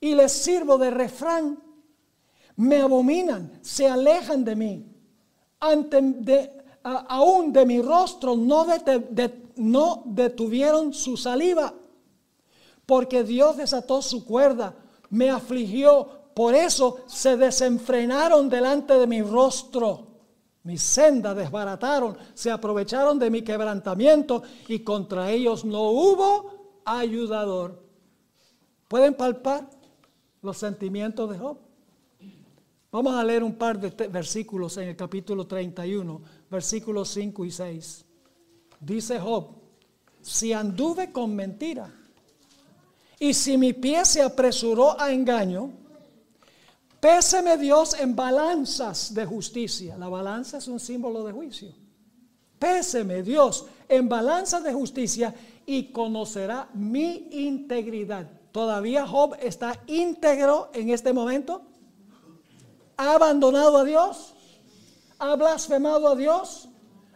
Y les sirvo de refrán, me abominan, se alejan de mí, ante aún de mi rostro no, no detuvieron su saliva, porque Dios desató su cuerda me afligió. Por eso se desenfrenaron delante de mi rostro. Mi senda desbarataron, se aprovecharon de mi quebrantamiento y contra ellos no hubo ayudador. ¿Pueden palpar los sentimientos de Job? Vamos a leer un par de versículos en el capítulo 31, versículos 5 y 6. Dice Job, si anduve con mentira y si mi pie se apresuró a engaño, péseme Dios en balanzas de justicia. La balanza es un símbolo de juicio. Péseme Dios en balanzas de justicia y conocerá mi integridad. ¿Todavía Job está íntegro en este momento? ¿Ha abandonado a Dios? ¿Ha blasfemado a Dios?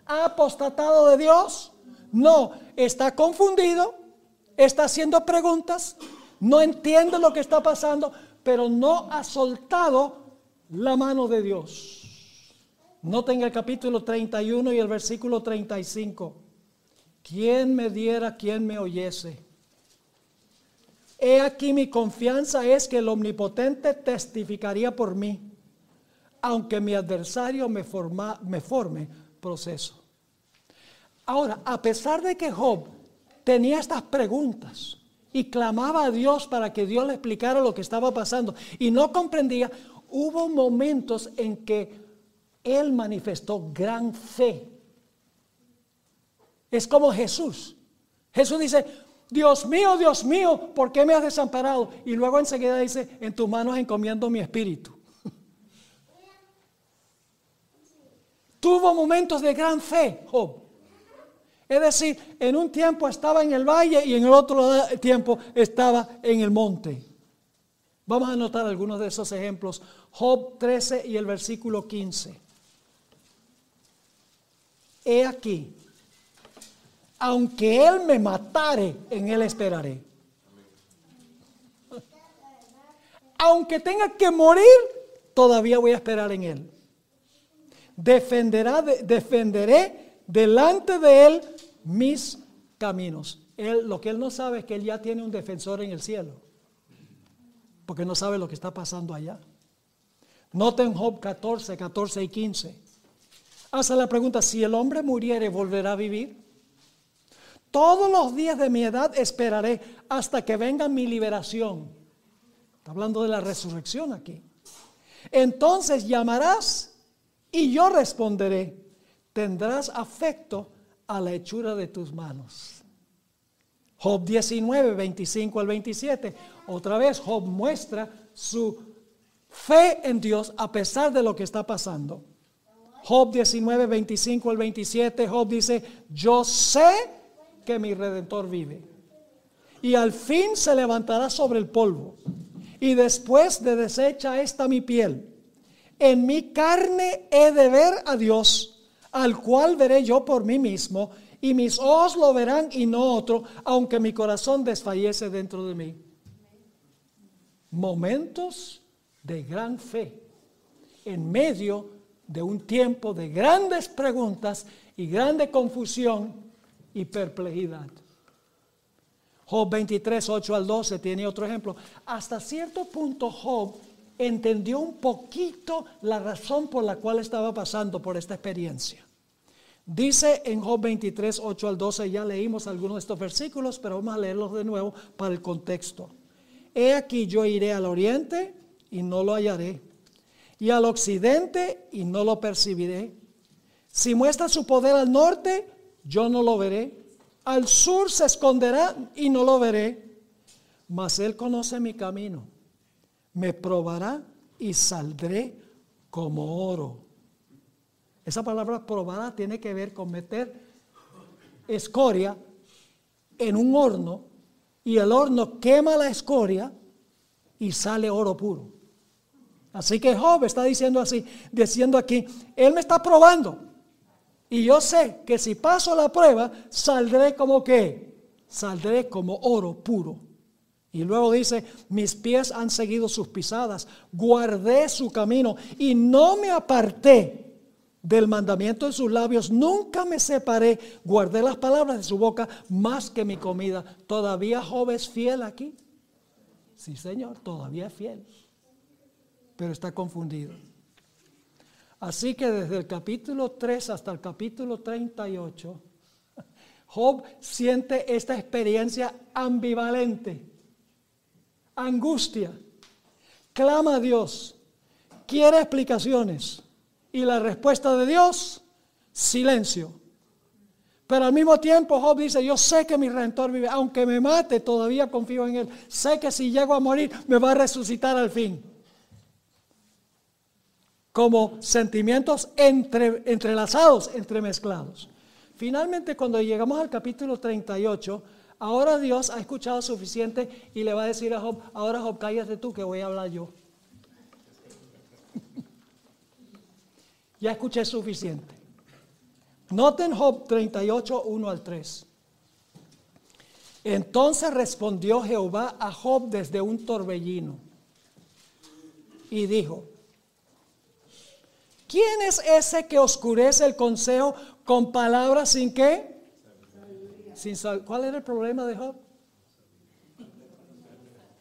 ¿Ha apostatado de Dios? No, está confundido está haciendo preguntas, no entiende lo que está pasando, pero no ha soltado la mano de Dios. Noten el capítulo 31 y el versículo 35. ¿Quién me diera, quién me oyese? He aquí mi confianza es que el omnipotente testificaría por mí, aunque mi adversario me, forma, me forme proceso. Ahora, a pesar de que Job tenía estas preguntas y clamaba a Dios para que Dios le explicara lo que estaba pasando y no comprendía, hubo momentos en que él manifestó gran fe. Es como Jesús. Jesús dice, Dios mío, Dios mío, ¿por qué me has desamparado? Y luego enseguida dice, en tus manos encomiendo mi espíritu. *laughs* Tuvo momentos de gran fe, Job. Es decir, en un tiempo estaba en el valle y en el otro tiempo estaba en el monte. Vamos a anotar algunos de esos ejemplos. Job 13 y el versículo 15. He aquí, aunque Él me matare, en Él esperaré. Aunque tenga que morir, todavía voy a esperar en Él. Defenderá, defenderé delante de Él mis caminos. Él, lo que él no sabe es que él ya tiene un defensor en el cielo, porque no sabe lo que está pasando allá. Noten Job 14, 14 y 15. Hace la pregunta, si el hombre muriere, ¿volverá a vivir? Todos los días de mi edad esperaré hasta que venga mi liberación. Está hablando de la resurrección aquí. Entonces llamarás y yo responderé. Tendrás afecto a la hechura de tus manos. Job 19, 25 al 27. Otra vez Job muestra su fe en Dios a pesar de lo que está pasando. Job 19, 25 al 27, Job dice, yo sé que mi redentor vive. Y al fin se levantará sobre el polvo. Y después de deshecha esta mi piel, en mi carne he de ver a Dios, al cual veré yo por mí mismo, y mis ojos lo verán y no otro, aunque mi corazón desfallece dentro de mí. Momentos de gran fe en medio de un tiempo de grandes preguntas y grande confusión y perplejidad. Job 23, 8 al 12 tiene otro ejemplo. Hasta cierto punto Job entendió un poquito la razón por la cual estaba pasando por esta experiencia. Dice en Job 23, 8 al 12, ya leímos algunos de estos versículos, pero vamos a leerlos de nuevo para el contexto. He aquí yo iré al oriente y no lo hallaré, y al occidente y no lo percibiré. Si muestra su poder al norte, yo no lo veré. Al sur se esconderá y no lo veré. Mas él conoce mi camino, me probará y saldré como oro. Esa palabra probará tiene que ver con meter escoria en un horno y el horno quema la escoria y sale oro puro. Así que Job está diciendo así, diciendo aquí, él me está probando. Y yo sé que si paso la prueba, saldré como que, saldré como oro puro. Y luego dice, mis pies han seguido sus pisadas, guardé su camino y no me aparté del mandamiento de sus labios, nunca me separé, guardé las palabras de su boca más que mi comida. ¿Todavía Job es fiel aquí? Sí, Señor, todavía es fiel pero está confundido. Así que desde el capítulo 3 hasta el capítulo 38, Job siente esta experiencia ambivalente, angustia, clama a Dios, quiere explicaciones y la respuesta de Dios, silencio. Pero al mismo tiempo Job dice, yo sé que mi redentor vive, aunque me mate, todavía confío en él. Sé que si llego a morir, me va a resucitar al fin como sentimientos entre, entrelazados, entremezclados. Finalmente, cuando llegamos al capítulo 38, ahora Dios ha escuchado suficiente y le va a decir a Job, ahora Job, cállate tú que voy a hablar yo. Ya escuché suficiente. Noten Job 38, 1 al 3. Entonces respondió Jehová a Job desde un torbellino y dijo, ¿Quién es ese que oscurece el consejo con palabras sin qué? Sin ¿Cuál era el problema de Job?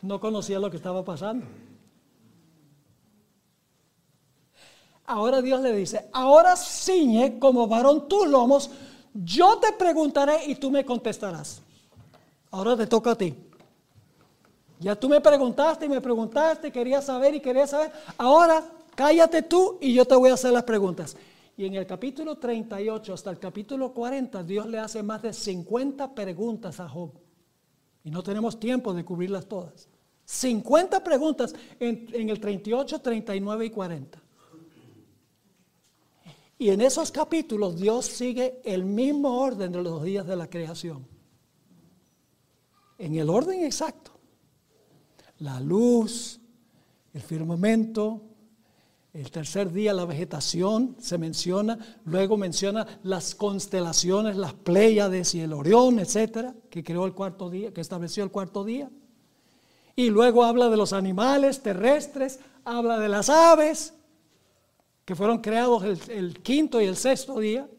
No conocía lo que estaba pasando. Ahora Dios le dice, ahora ciñe como varón tus lomos, yo te preguntaré y tú me contestarás. Ahora te toca a ti. Ya tú me preguntaste y me preguntaste, quería saber y quería saber. Ahora cállate tú y yo te voy a hacer las preguntas. Y en el capítulo 38 hasta el capítulo 40, Dios le hace más de 50 preguntas a Job. Y no tenemos tiempo de cubrirlas todas. 50 preguntas en, en, el 38, 39 y 40. Y en esos capítulos Dios sigue el mismo orden de los días de la creación. En el orden exacto. La luz, el firmamento, el tercer día la vegetación se menciona, luego menciona las constelaciones, las Pléyades y el Orión, etcétera, que creó el cuarto día, que estableció el cuarto día. Y luego habla de los animales terrestres, habla de las aves, que fueron creados el, quinto y el sexto día.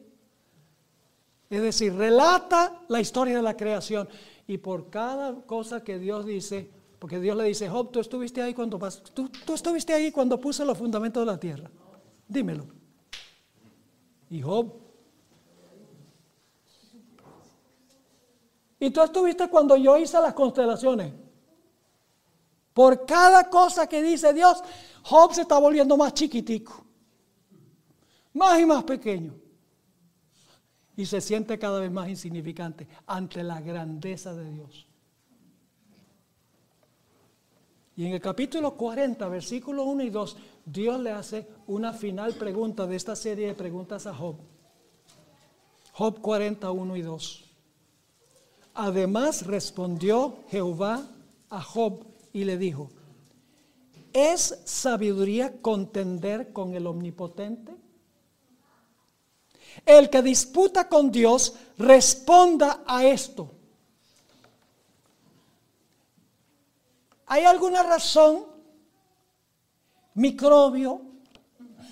Es decir, relata la historia de la creación. Y por cada cosa que Dios dice, porque Dios le dice, Job, tú estuviste ahí cuando tú, tú estuviste ahí cuando puse los fundamentos de la tierra. Dímelo. Y Job. Y tú estuviste cuando yo hice las constelaciones. Por cada cosa que dice Dios, Job se está volviendo más chiquitico. Más y más pequeño. Y se siente cada vez más insignificante ante la grandeza de Dios. Y en el capítulo 40, versículo 1 y 2, Dios le hace una final pregunta de esta serie de preguntas a Job. Job 41 y 2. Además respondió Jehová a Job y le dijo, ¿es sabiduría contender con el omnipotente? El que disputa con Dios responda a esto. ¿Hay alguna razón, microbio,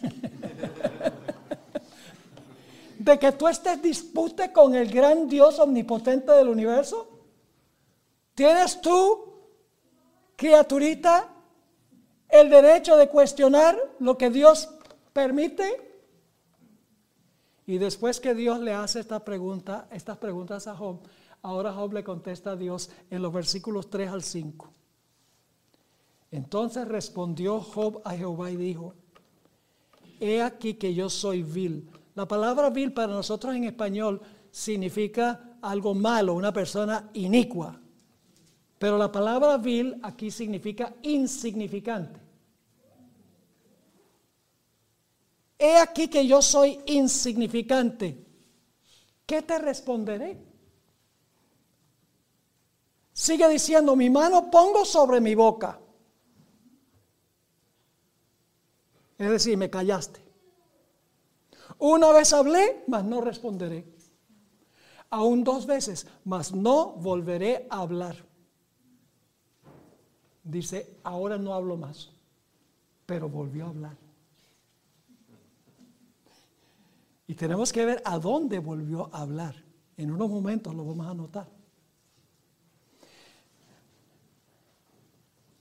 *laughs* de que tú estés dispute con el gran Dios omnipotente del universo? ¿Tienes tú, criaturita, el derecho de cuestionar lo que Dios permite? Y después que Dios le hace estas preguntas a Job, ahora Job le contesta a Dios en los versículos 3 al 5. Entonces respondió Job a Jehová y dijo, he aquí que yo soy vil. La palabra vil para nosotros en español significa algo malo, una persona inicua. Pero la palabra vil aquí significa insignificante. He aquí que yo soy insignificante. ¿Qué te responderé? Sigue diciendo, mi mano pongo sobre mi boca. Es decir, me callaste. Una vez hablé, mas no responderé. Aún dos veces, mas no volveré a hablar. Dice, ahora no hablo más, pero volvió a hablar. Y tenemos que ver a dónde volvió a hablar. En unos momentos lo vamos a notar.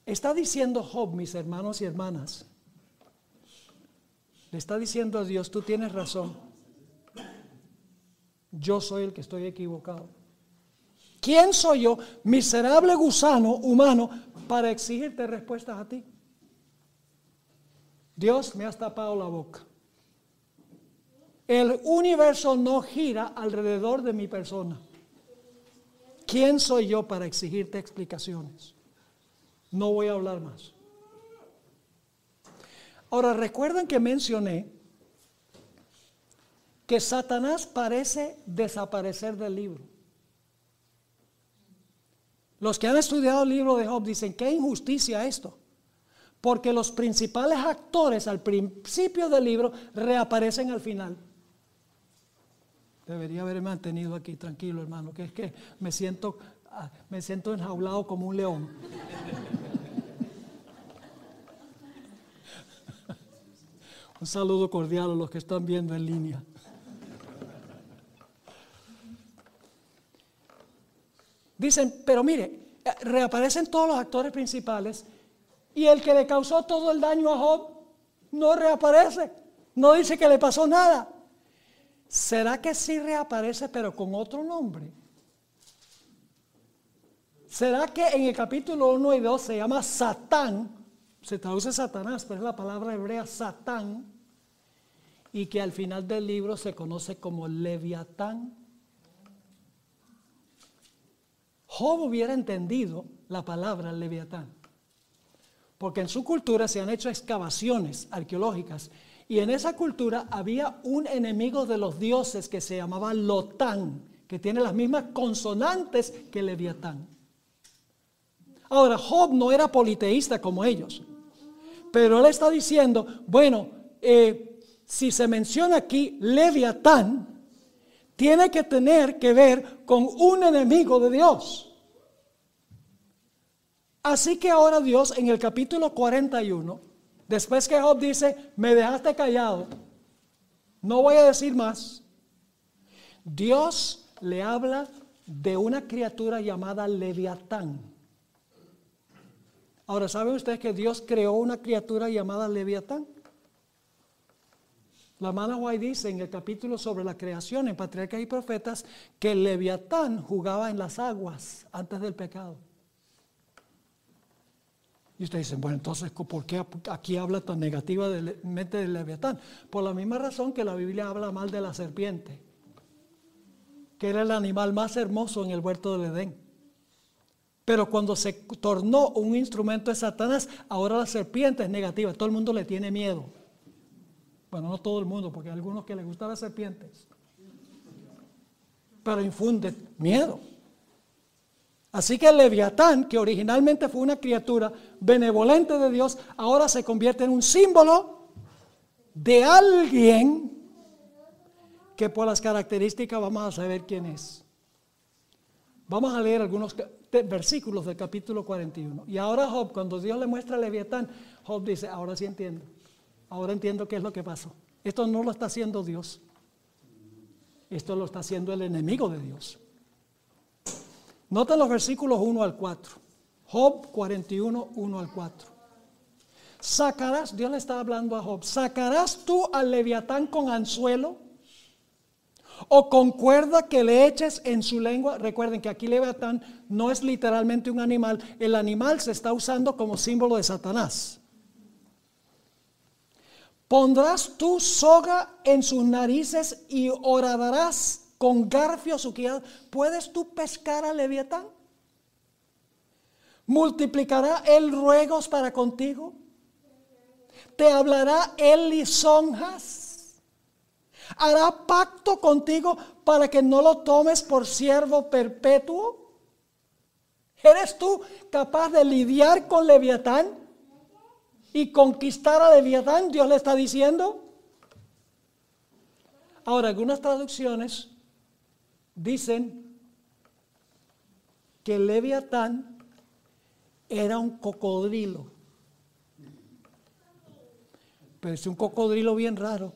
Está diciendo Job, mis hermanos y hermanas, le está diciendo a Dios, tú tienes razón. Yo soy el que estoy equivocado. ¿Quién soy yo, miserable gusano humano, para exigirte respuestas a ti? Dios me has tapado la boca. El universo no gira alrededor de mi persona. ¿Quién soy yo para exigirte explicaciones? No voy a hablar más. Ahora, recuerden que mencioné que Satanás parece desaparecer del libro. Los que han estudiado el libro de Job dicen, qué injusticia esto. Porque los principales actores al principio del libro reaparecen al final. Debería haber mantenido aquí tranquilo, hermano, que es que me siento, ah, me siento enjaulado como un león. *laughs* un saludo cordial a los que están viendo en línea. Dicen, pero mire, eh, reaparecen todos los actores principales y el que le causó todo el daño a Job no reaparece, no dice que le pasó nada. ¿Será que sí reaparece pero con otro nombre? ¿Será que en el capítulo 1 y 2 se llama Satán? Se traduce Satanás, pero es la palabra hebrea Satán. Y que al final del libro se conoce como Leviatán. Job hubiera entendido la palabra Leviatán. Porque en su cultura se han hecho excavaciones arqueológicas y en esa cultura había un enemigo de los dioses que se llamaba Lotán, que tiene las mismas consonantes que Leviatán. Ahora, Job no era politeísta como ellos, pero él está diciendo, bueno, eh, si se menciona aquí Leviatán, tiene que tener que ver con un enemigo de Dios. Así que ahora Dios en el capítulo 41 Después que Job dice, me dejaste callado, no voy a decir más. Dios le habla de una criatura llamada Leviatán. Ahora, ¿saben ustedes que Dios creó una criatura llamada Leviatán? La hermana dice en el capítulo sobre la creación en Patriarcas y Profetas que Leviatán jugaba en las aguas antes del pecado. Y ustedes dicen, bueno, entonces, ¿por qué aquí habla tan negativamente del Leviatán? Por la misma razón que la Biblia habla mal de la serpiente, que era el animal más hermoso en el huerto del Edén. Pero cuando se tornó un instrumento de Satanás, ahora la serpiente es negativa. Todo el mundo le tiene miedo. Bueno, no todo el mundo, porque hay algunos que les gustan las serpientes. Pero infunde miedo. Así que el leviatán, que originalmente fue una criatura benevolente de Dios, ahora se convierte en un símbolo de alguien que por las características vamos a saber quién es. Vamos a leer algunos versículos del capítulo 41. Y ahora Job, cuando Dios le muestra a Leviatán, Job dice, ahora sí entiendo. Ahora entiendo qué es lo que pasó. Esto no lo está haciendo Dios. Esto lo está haciendo el enemigo de Dios. Noten los versículos 1 al 4. Job 41, 1 al 4. Sacarás, Dios le está hablando a Job, sacarás tú al leviatán con anzuelo o con cuerda que le eches en su lengua. Recuerden que aquí leviatán no es literalmente un animal, el animal se está usando como símbolo de Satanás. Pondrás tú soga en sus narices y oradarás con garfio su ¿puedes tú pescar a Leviatán? ¿Multiplicará él ruegos para contigo? ¿Te hablará él lisonjas? ¿Hará pacto contigo para que no lo tomes por siervo perpetuo? ¿Eres tú capaz de lidiar con Leviatán y conquistar a Leviatán? Dios le está diciendo. Ahora, algunas traducciones Dicen que Leviatán era un cocodrilo. Pero es un cocodrilo bien raro,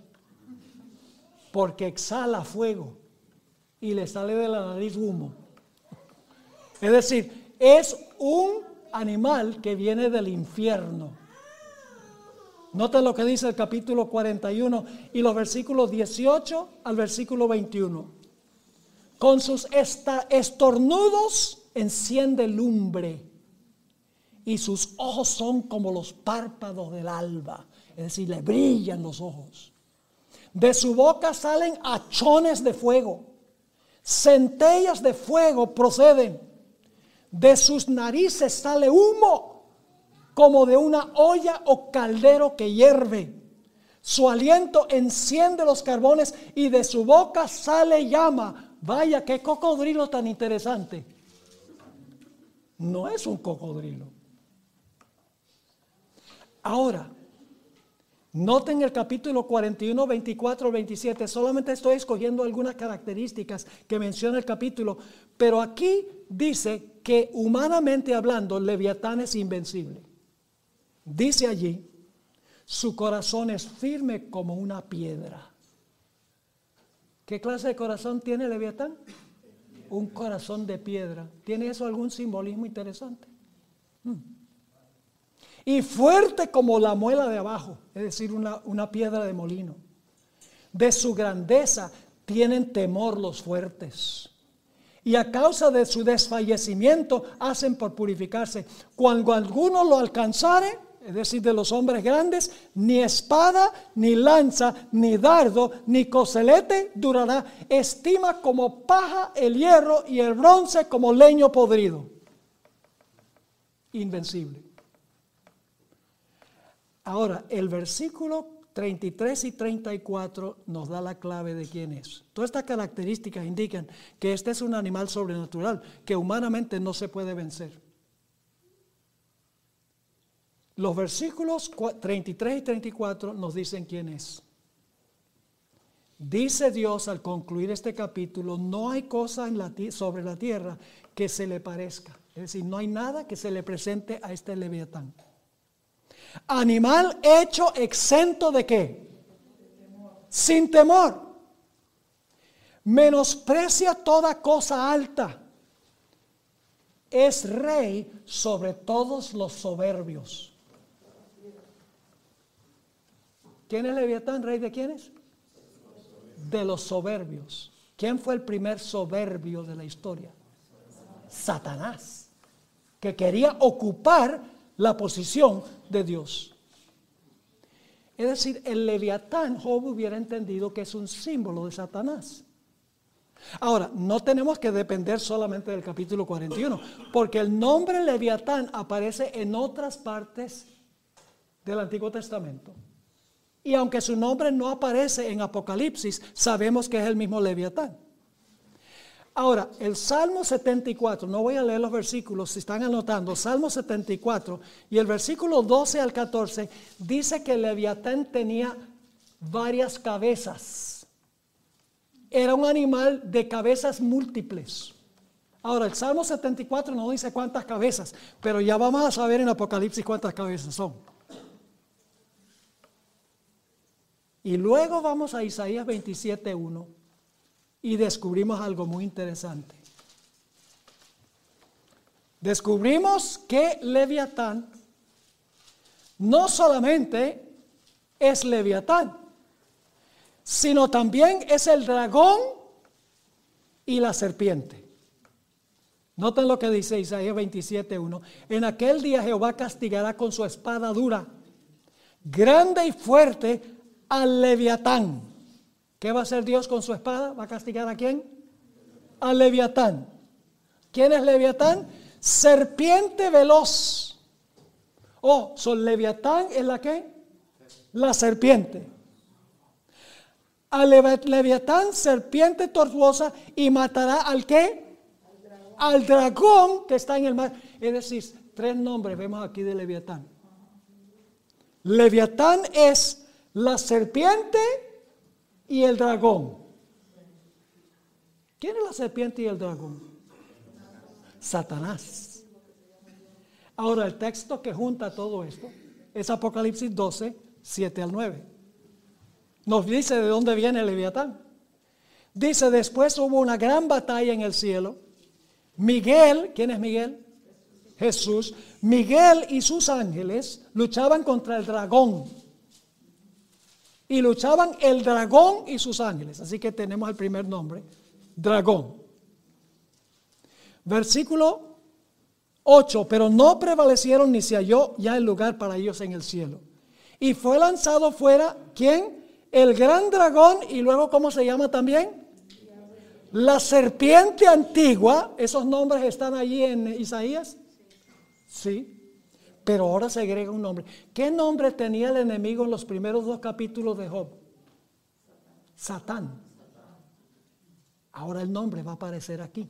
porque exhala fuego y le sale de la nariz humo. Es decir, es un animal que viene del infierno. Noten lo que dice el capítulo 41 y los versículos 18 al versículo 21. Con sus estornudos enciende lumbre y sus ojos son como los párpados del alba, es decir, le brillan los ojos. De su boca salen achones de fuego, centellas de fuego proceden. De sus narices sale humo como de una olla o caldero que hierve. Su aliento enciende los carbones y de su boca sale llama Vaya, qué cocodrilo tan interesante. No es un cocodrilo. Ahora, noten el capítulo 41, 24, 27. Solamente estoy escogiendo algunas características que menciona el capítulo, pero aquí dice que humanamente hablando, Leviatán es invencible. Dice allí, su corazón es firme como una piedra. ¿Qué clase de corazón tiene Leviatán? Un corazón de piedra. ¿Tiene eso algún simbolismo interesante? Hmm. Y fuerte como la muela de abajo, es decir, una, una piedra de molino. De su grandeza tienen temor los fuertes. Y a causa de su desfallecimiento hacen por purificarse. Cuando alguno lo alcanzare, es decir, de los hombres grandes, ni espada, ni lanza, ni dardo, ni coselete durará. Estima como paja el hierro y el bronce como leño podrido. Invencible. Ahora, el versículo 33 y 34 nos da la clave de quién es. Todas estas características indican que este es un animal sobrenatural que humanamente no se puede vencer. Los versículos 33 y 34 nos dicen quién es. Dice Dios al concluir este capítulo, no hay cosa en la sobre la tierra que se le parezca. Es decir, no hay nada que se le presente a este leviatán. Animal hecho exento de qué? Sin temor. Menosprecia toda cosa alta. Es rey sobre todos los soberbios. ¿Quién es Leviatán? ¿Rey de quiénes? De los soberbios. ¿Quién fue el primer soberbio de la historia? Satanás, que quería ocupar la posición de Dios. Es decir, el leviatán, Job hubiera entendido que es un símbolo de Satanás. Ahora, no tenemos que depender solamente del capítulo 41, porque el nombre Leviatán aparece en otras partes del Antiguo Testamento. Y aunque su nombre no aparece en Apocalipsis, sabemos que es el mismo Leviatán. Ahora, el Salmo 74, no voy a leer los versículos, si están anotando, Salmo 74 y el versículo 12 al 14 dice que Leviatán tenía varias cabezas. Era un animal de cabezas múltiples. Ahora, el Salmo 74 no dice cuántas cabezas, pero ya vamos a saber en Apocalipsis cuántas cabezas son. Y luego vamos a Isaías 27.1 y descubrimos algo muy interesante. Descubrimos que Leviatán no solamente es Leviatán, sino también es el dragón y la serpiente. Noten lo que dice Isaías 27.1. En aquel día Jehová castigará con su espada dura, grande y fuerte, al Leviatán ¿Qué va a hacer Dios con su espada? ¿Va a castigar a quién? A Leviatán. ¿Quién es Leviatán? Serpiente veloz. Oh, son Leviatán es la qué? La serpiente. A Leviatán, serpiente tortuosa, y matará al qué? Al dragón que está en el mar. Es decir, tres nombres vemos aquí de Leviatán. Leviatán es la serpiente y el dragón. ¿Quién es la serpiente y el dragón? Satanás. Ahora el texto que junta todo esto es Apocalipsis 12, 7 al 9. Nos dice de dónde viene el Leviatán. Dice, después hubo una gran batalla en el cielo. Miguel, ¿quién es Miguel? Jesús. Miguel y sus ángeles luchaban contra el dragón y luchaban el dragón y sus ángeles. Así que tenemos el primer nombre, dragón. Versículo 8, pero no prevalecieron ni se halló ya el lugar para ellos en el cielo. Y fue lanzado fuera, ¿quién? El gran dragón y luego, ¿cómo se llama también? La serpiente antigua, esos nombres están allí en Isaías. Sí. Pero ahora se agrega un nombre. ¿Qué nombre tenía el enemigo en los primeros dos capítulos de Job? Satán. Ahora el nombre va a aparecer aquí.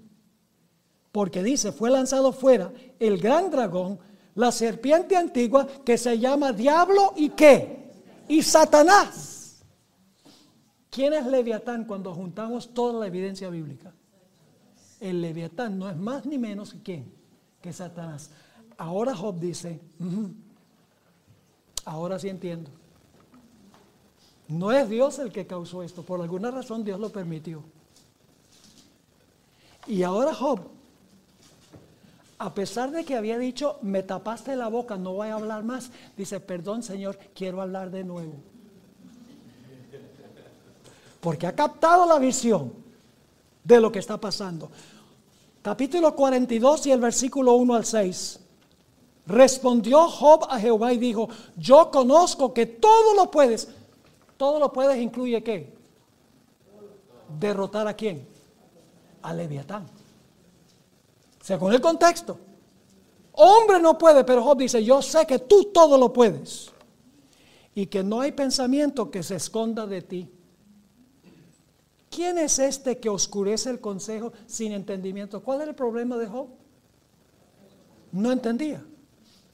Porque dice, fue lanzado fuera el gran dragón, la serpiente antigua que se llama diablo y qué? Y Satanás. ¿Quién es Leviatán cuando juntamos toda la evidencia bíblica? El Leviatán no es más ni menos que quién? Que Satanás. Ahora Job dice, ahora sí entiendo. No es Dios el que causó esto, por alguna razón Dios lo permitió. Y ahora Job, a pesar de que había dicho, me tapaste la boca, no voy a hablar más, dice, perdón Señor, quiero hablar de nuevo. Porque ha captado la visión de lo que está pasando. Capítulo 42 y el versículo 1 al 6. Respondió Job a Jehová y dijo, yo conozco que todo lo puedes. Todo lo puedes incluye qué? Derrotar a quién? A Leviatán. Según el contexto. Hombre no puede, pero Job dice, yo sé que tú todo lo puedes. Y que no hay pensamiento que se esconda de ti. ¿Quién es este que oscurece el consejo sin entendimiento? ¿Cuál era el problema de Job? No entendía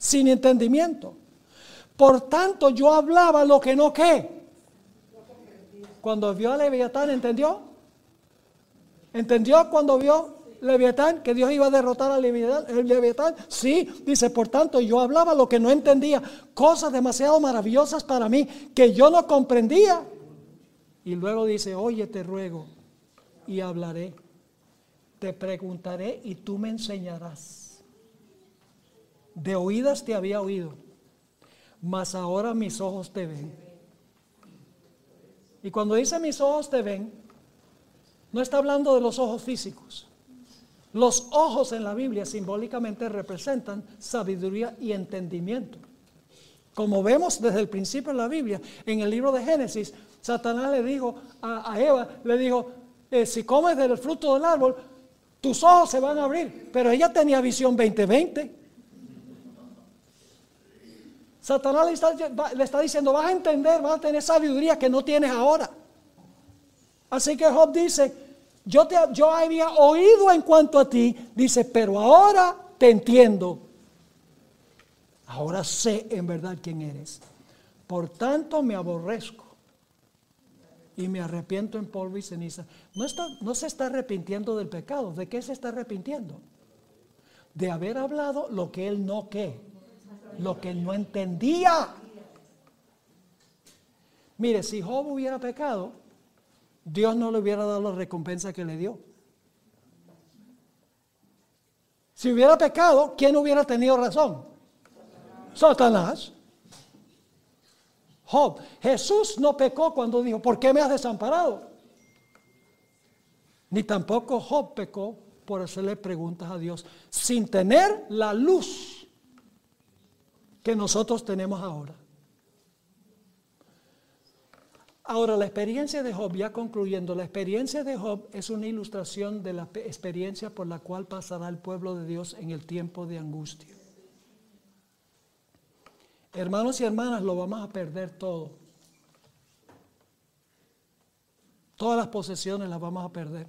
sin entendimiento. Por tanto, yo hablaba lo que no qué. Cuando vio a Leviatán, ¿entendió? ¿Entendió cuando vio Leviatán que Dios iba a derrotar a Leviatán? Sí, dice, por tanto, yo hablaba lo que no entendía, cosas demasiado maravillosas para mí que yo no comprendía. Y luego dice, oye, te ruego y hablaré, te preguntaré y tú me enseñarás. De oídas te había oído, mas ahora mis ojos te ven. Y cuando dice mis ojos te ven, no está hablando de los ojos físicos. Los ojos en la Biblia simbólicamente representan sabiduría y entendimiento. Como vemos desde el principio de la Biblia, en el libro de Génesis, Satanás le dijo a, Eva, le dijo, eh, si comes del fruto del árbol, tus ojos se van a abrir. Pero ella tenía visión 2020. Satanás le está, le está, diciendo, vas a entender, vas a tener sabiduría que no tienes ahora. Así que Job dice, yo, te, yo había oído en cuanto a ti, dice, pero ahora te entiendo. Ahora sé en verdad quién eres. Por tanto me aborrezco y me arrepiento en polvo y ceniza. No, está, no se está arrepintiendo del pecado. ¿De qué se está arrepintiendo? De haber hablado lo que él no qué, lo que no entendía. Mire, si Job hubiera pecado, Dios no le hubiera dado la recompensa que le dio. Si hubiera pecado, ¿quién hubiera tenido razón? Satanás. Job, Jesús no pecó cuando dijo, ¿por qué me has desamparado? Ni tampoco Job pecó por hacerle preguntas a Dios sin tener la luz que nosotros tenemos ahora. Ahora, la experiencia de Job, ya concluyendo, la experiencia de Job es una ilustración de la experiencia por la cual pasará el pueblo de Dios en el tiempo de angustia. Hermanos y hermanas, lo vamos a perder todo. Todas las posesiones las vamos a perder.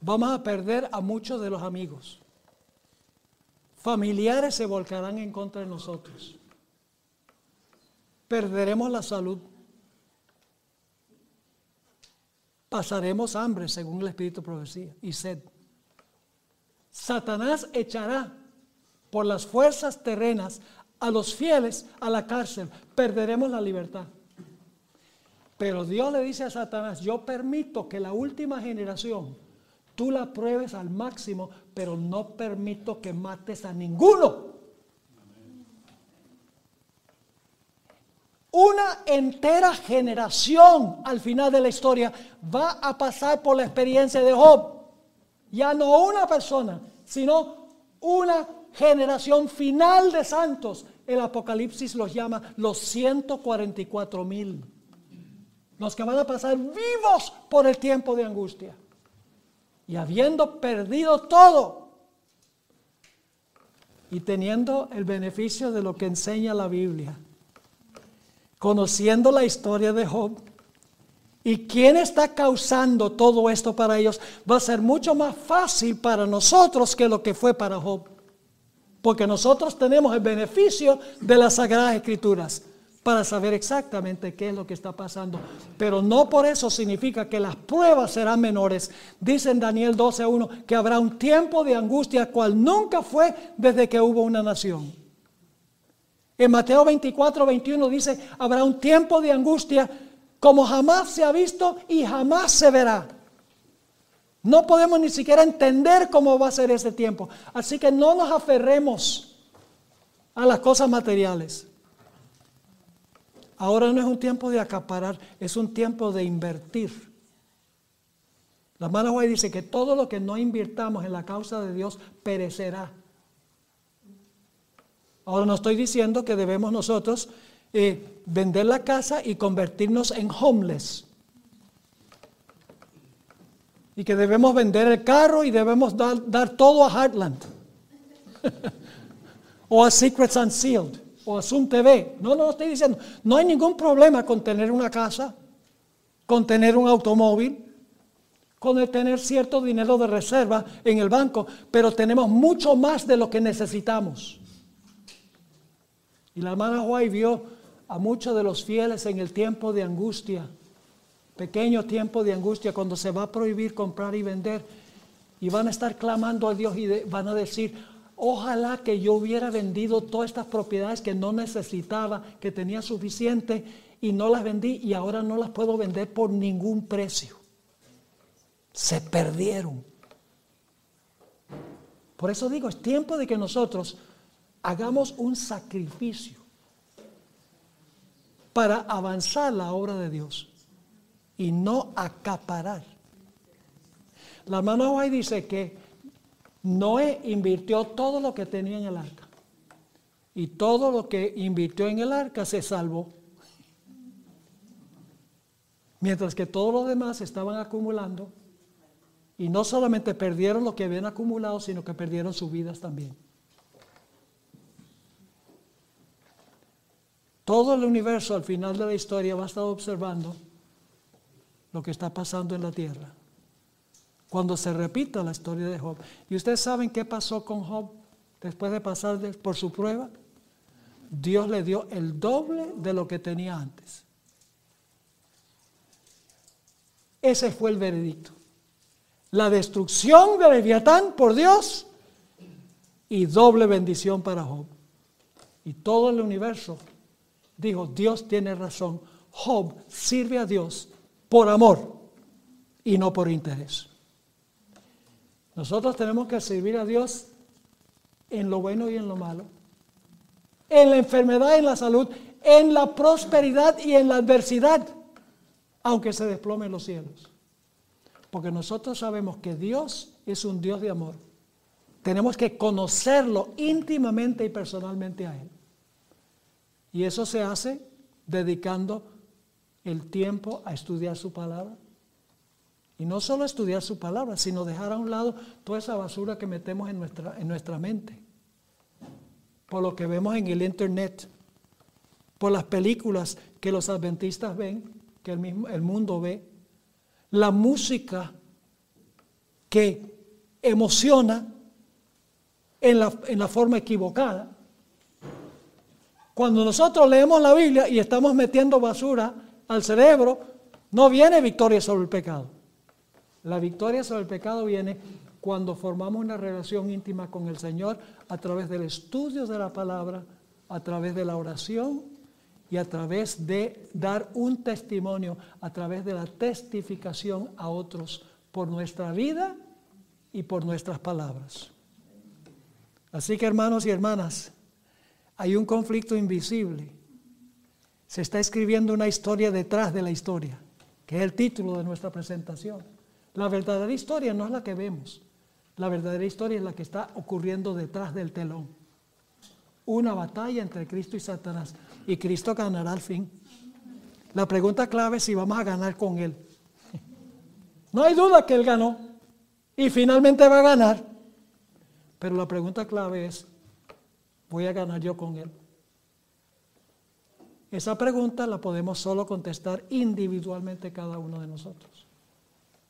Vamos a perder a muchos de los amigos. Familiares se volcarán en contra de nosotros. Perderemos la salud. Pasaremos hambre, según el Espíritu Profecía, y sed. Satanás echará por las fuerzas terrenas a los fieles a la cárcel, perderemos la libertad. Pero Dios le dice a Satanás, yo permito que la última generación tú la pruebes al máximo, pero no permito que mates a ninguno. Una entera generación al final de la historia va a pasar por la experiencia de Job. Ya no una persona, sino una generación final de santos. El Apocalipsis los llama los 144 mil. Los que van a pasar vivos por el tiempo de angustia. Y habiendo perdido todo. Y teniendo el beneficio de lo que enseña la Biblia. Conociendo la historia de Job. ¿Y quién está causando todo esto para ellos? Va a ser mucho más fácil para nosotros que lo que fue para Job. Porque nosotros tenemos el beneficio de las Sagradas Escrituras para saber exactamente qué es lo que está pasando. Pero no por eso significa que las pruebas serán menores. Dice en Daniel 12.1 que habrá un tiempo de angustia cual nunca fue desde que hubo una nación. En Mateo 24.21 dice, habrá un tiempo de angustia como jamás se ha visto y jamás se verá. No podemos ni siquiera entender cómo va a ser ese tiempo. Así que no nos aferremos a las cosas materiales. Ahora no es un tiempo de acaparar, es un tiempo de invertir. La hermana White dice que todo lo que no invirtamos en la causa de Dios perecerá. Ahora no estoy diciendo que debemos nosotros eh, vender la casa y convertirnos en homeless y que debemos vender el carro y debemos dar, todo a Heartland *laughs* o a Secrets Unsealed o Zoom TV. No, no estoy diciendo, no hay ningún problema con tener una casa, con tener un automóvil, con tener cierto dinero de reserva en el banco, pero tenemos mucho más de lo que necesitamos. Y la hermana White vio a muchos de los fieles en el tiempo de angustia pequeño tiempo de angustia cuando se va a prohibir comprar y vender y van a estar clamando a Dios y van a decir, ojalá que yo hubiera vendido todas estas propiedades que no necesitaba, que tenía suficiente y no las vendí y ahora no las puedo vender por ningún precio. Se perdieron. Por eso digo, es tiempo de que nosotros hagamos un sacrificio para avanzar la obra de Dios y no acaparar. La hermana White dice que Noé invirtió todo lo que tenía en el arca. Y todo lo que invirtió en el arca se salvó. Mientras que todos los demás estaban acumulando y no solamente perdieron lo que habían acumulado, sino que perdieron sus vidas también. Todo el universo al final de la historia va a estar observando lo que está pasando en la tierra. Cuando se repita la historia de Job. ¿Y ustedes saben qué pasó con Job después de pasar por su prueba? Dios le dio el doble de lo que tenía antes. Ese fue el veredicto. La destrucción de Leviatán por Dios y doble bendición para Job. Y todo el universo dijo, Dios tiene razón. Job sirve a Dios por amor y no por interés. Nosotros tenemos que servir a Dios en lo bueno y en lo malo, en la enfermedad y en la salud, en la prosperidad y en la adversidad, aunque se desplomen los cielos. Porque nosotros sabemos que Dios es un Dios de amor. Tenemos que conocerlo íntimamente y personalmente a Él. Y eso se hace dedicando el tiempo a estudiar su palabra. Y no solo estudiar su palabra, sino dejar a un lado toda esa basura que metemos en nuestra, en nuestra mente. Por lo que vemos en el internet, por las películas que los adventistas ven, que el, mismo, el mundo ve, la música que emociona en la, en la forma equivocada. Cuando nosotros leemos la Biblia y estamos metiendo basura al cerebro, no viene victoria sobre el pecado. La victoria sobre el pecado viene cuando formamos una relación íntima con el Señor a través del estudio de la palabra, a través de la oración y a través de dar un testimonio, a través de la testificación a otros por nuestra vida y por nuestras palabras. Así que hermanos y hermanas, hay un conflicto invisible. Se está escribiendo una historia detrás de la historia, que es el título de nuestra presentación. La verdadera historia no es la que vemos. La verdadera historia es la que está ocurriendo detrás del telón. Una batalla entre Cristo y Satanás. Y Cristo ganará al fin. La pregunta clave es si vamos a ganar con Él. *laughs* No hay duda que Él ganó. Y finalmente va a ganar. Pero la pregunta clave es, voy a ganar yo con él? Esa pregunta la podemos solo contestar individualmente cada uno de nosotros.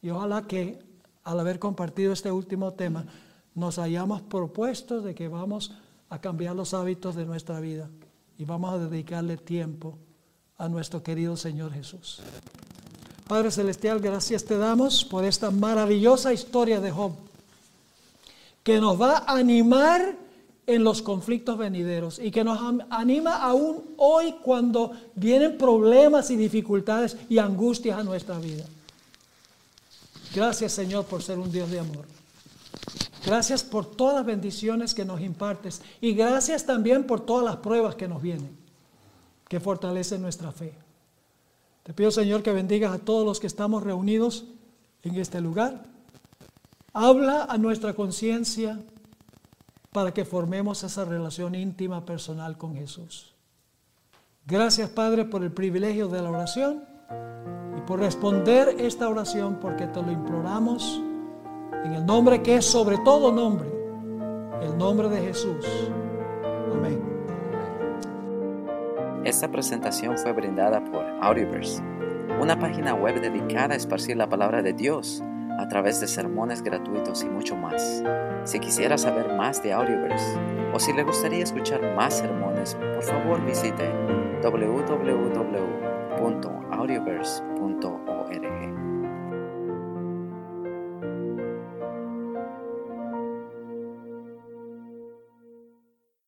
Y ojalá que al haber compartido este último tema nos hayamos propuesto de que vamos a cambiar los hábitos de nuestra vida y vamos a dedicarle tiempo a nuestro querido Señor Jesús. Padre Celestial, gracias te damos por esta maravillosa historia de Job, que nos va a animar en los conflictos venideros y que nos anima aún hoy cuando vienen problemas y dificultades y angustias a nuestra vida. Gracias Señor por ser un Dios de amor. Gracias por todas las bendiciones que nos impartes y gracias también por todas las pruebas que nos vienen, que fortalecen nuestra fe. Te pido Señor que bendigas a todos los que estamos reunidos en este lugar. Habla a nuestra conciencia para que formemos esa relación íntima personal con Jesús. Gracias Padre por el privilegio de la oración y por responder esta oración porque te lo imploramos en el nombre que es sobre todo nombre, el nombre de Jesús. Amén. Esta presentación fue brindada por Audioverse, una página web dedicada a esparcir la palabra de Dios a través de sermones gratuitos y mucho más. Si quisiera saber más de Audioverse o si le gustaría escuchar más sermones, por favor visite Audioverse.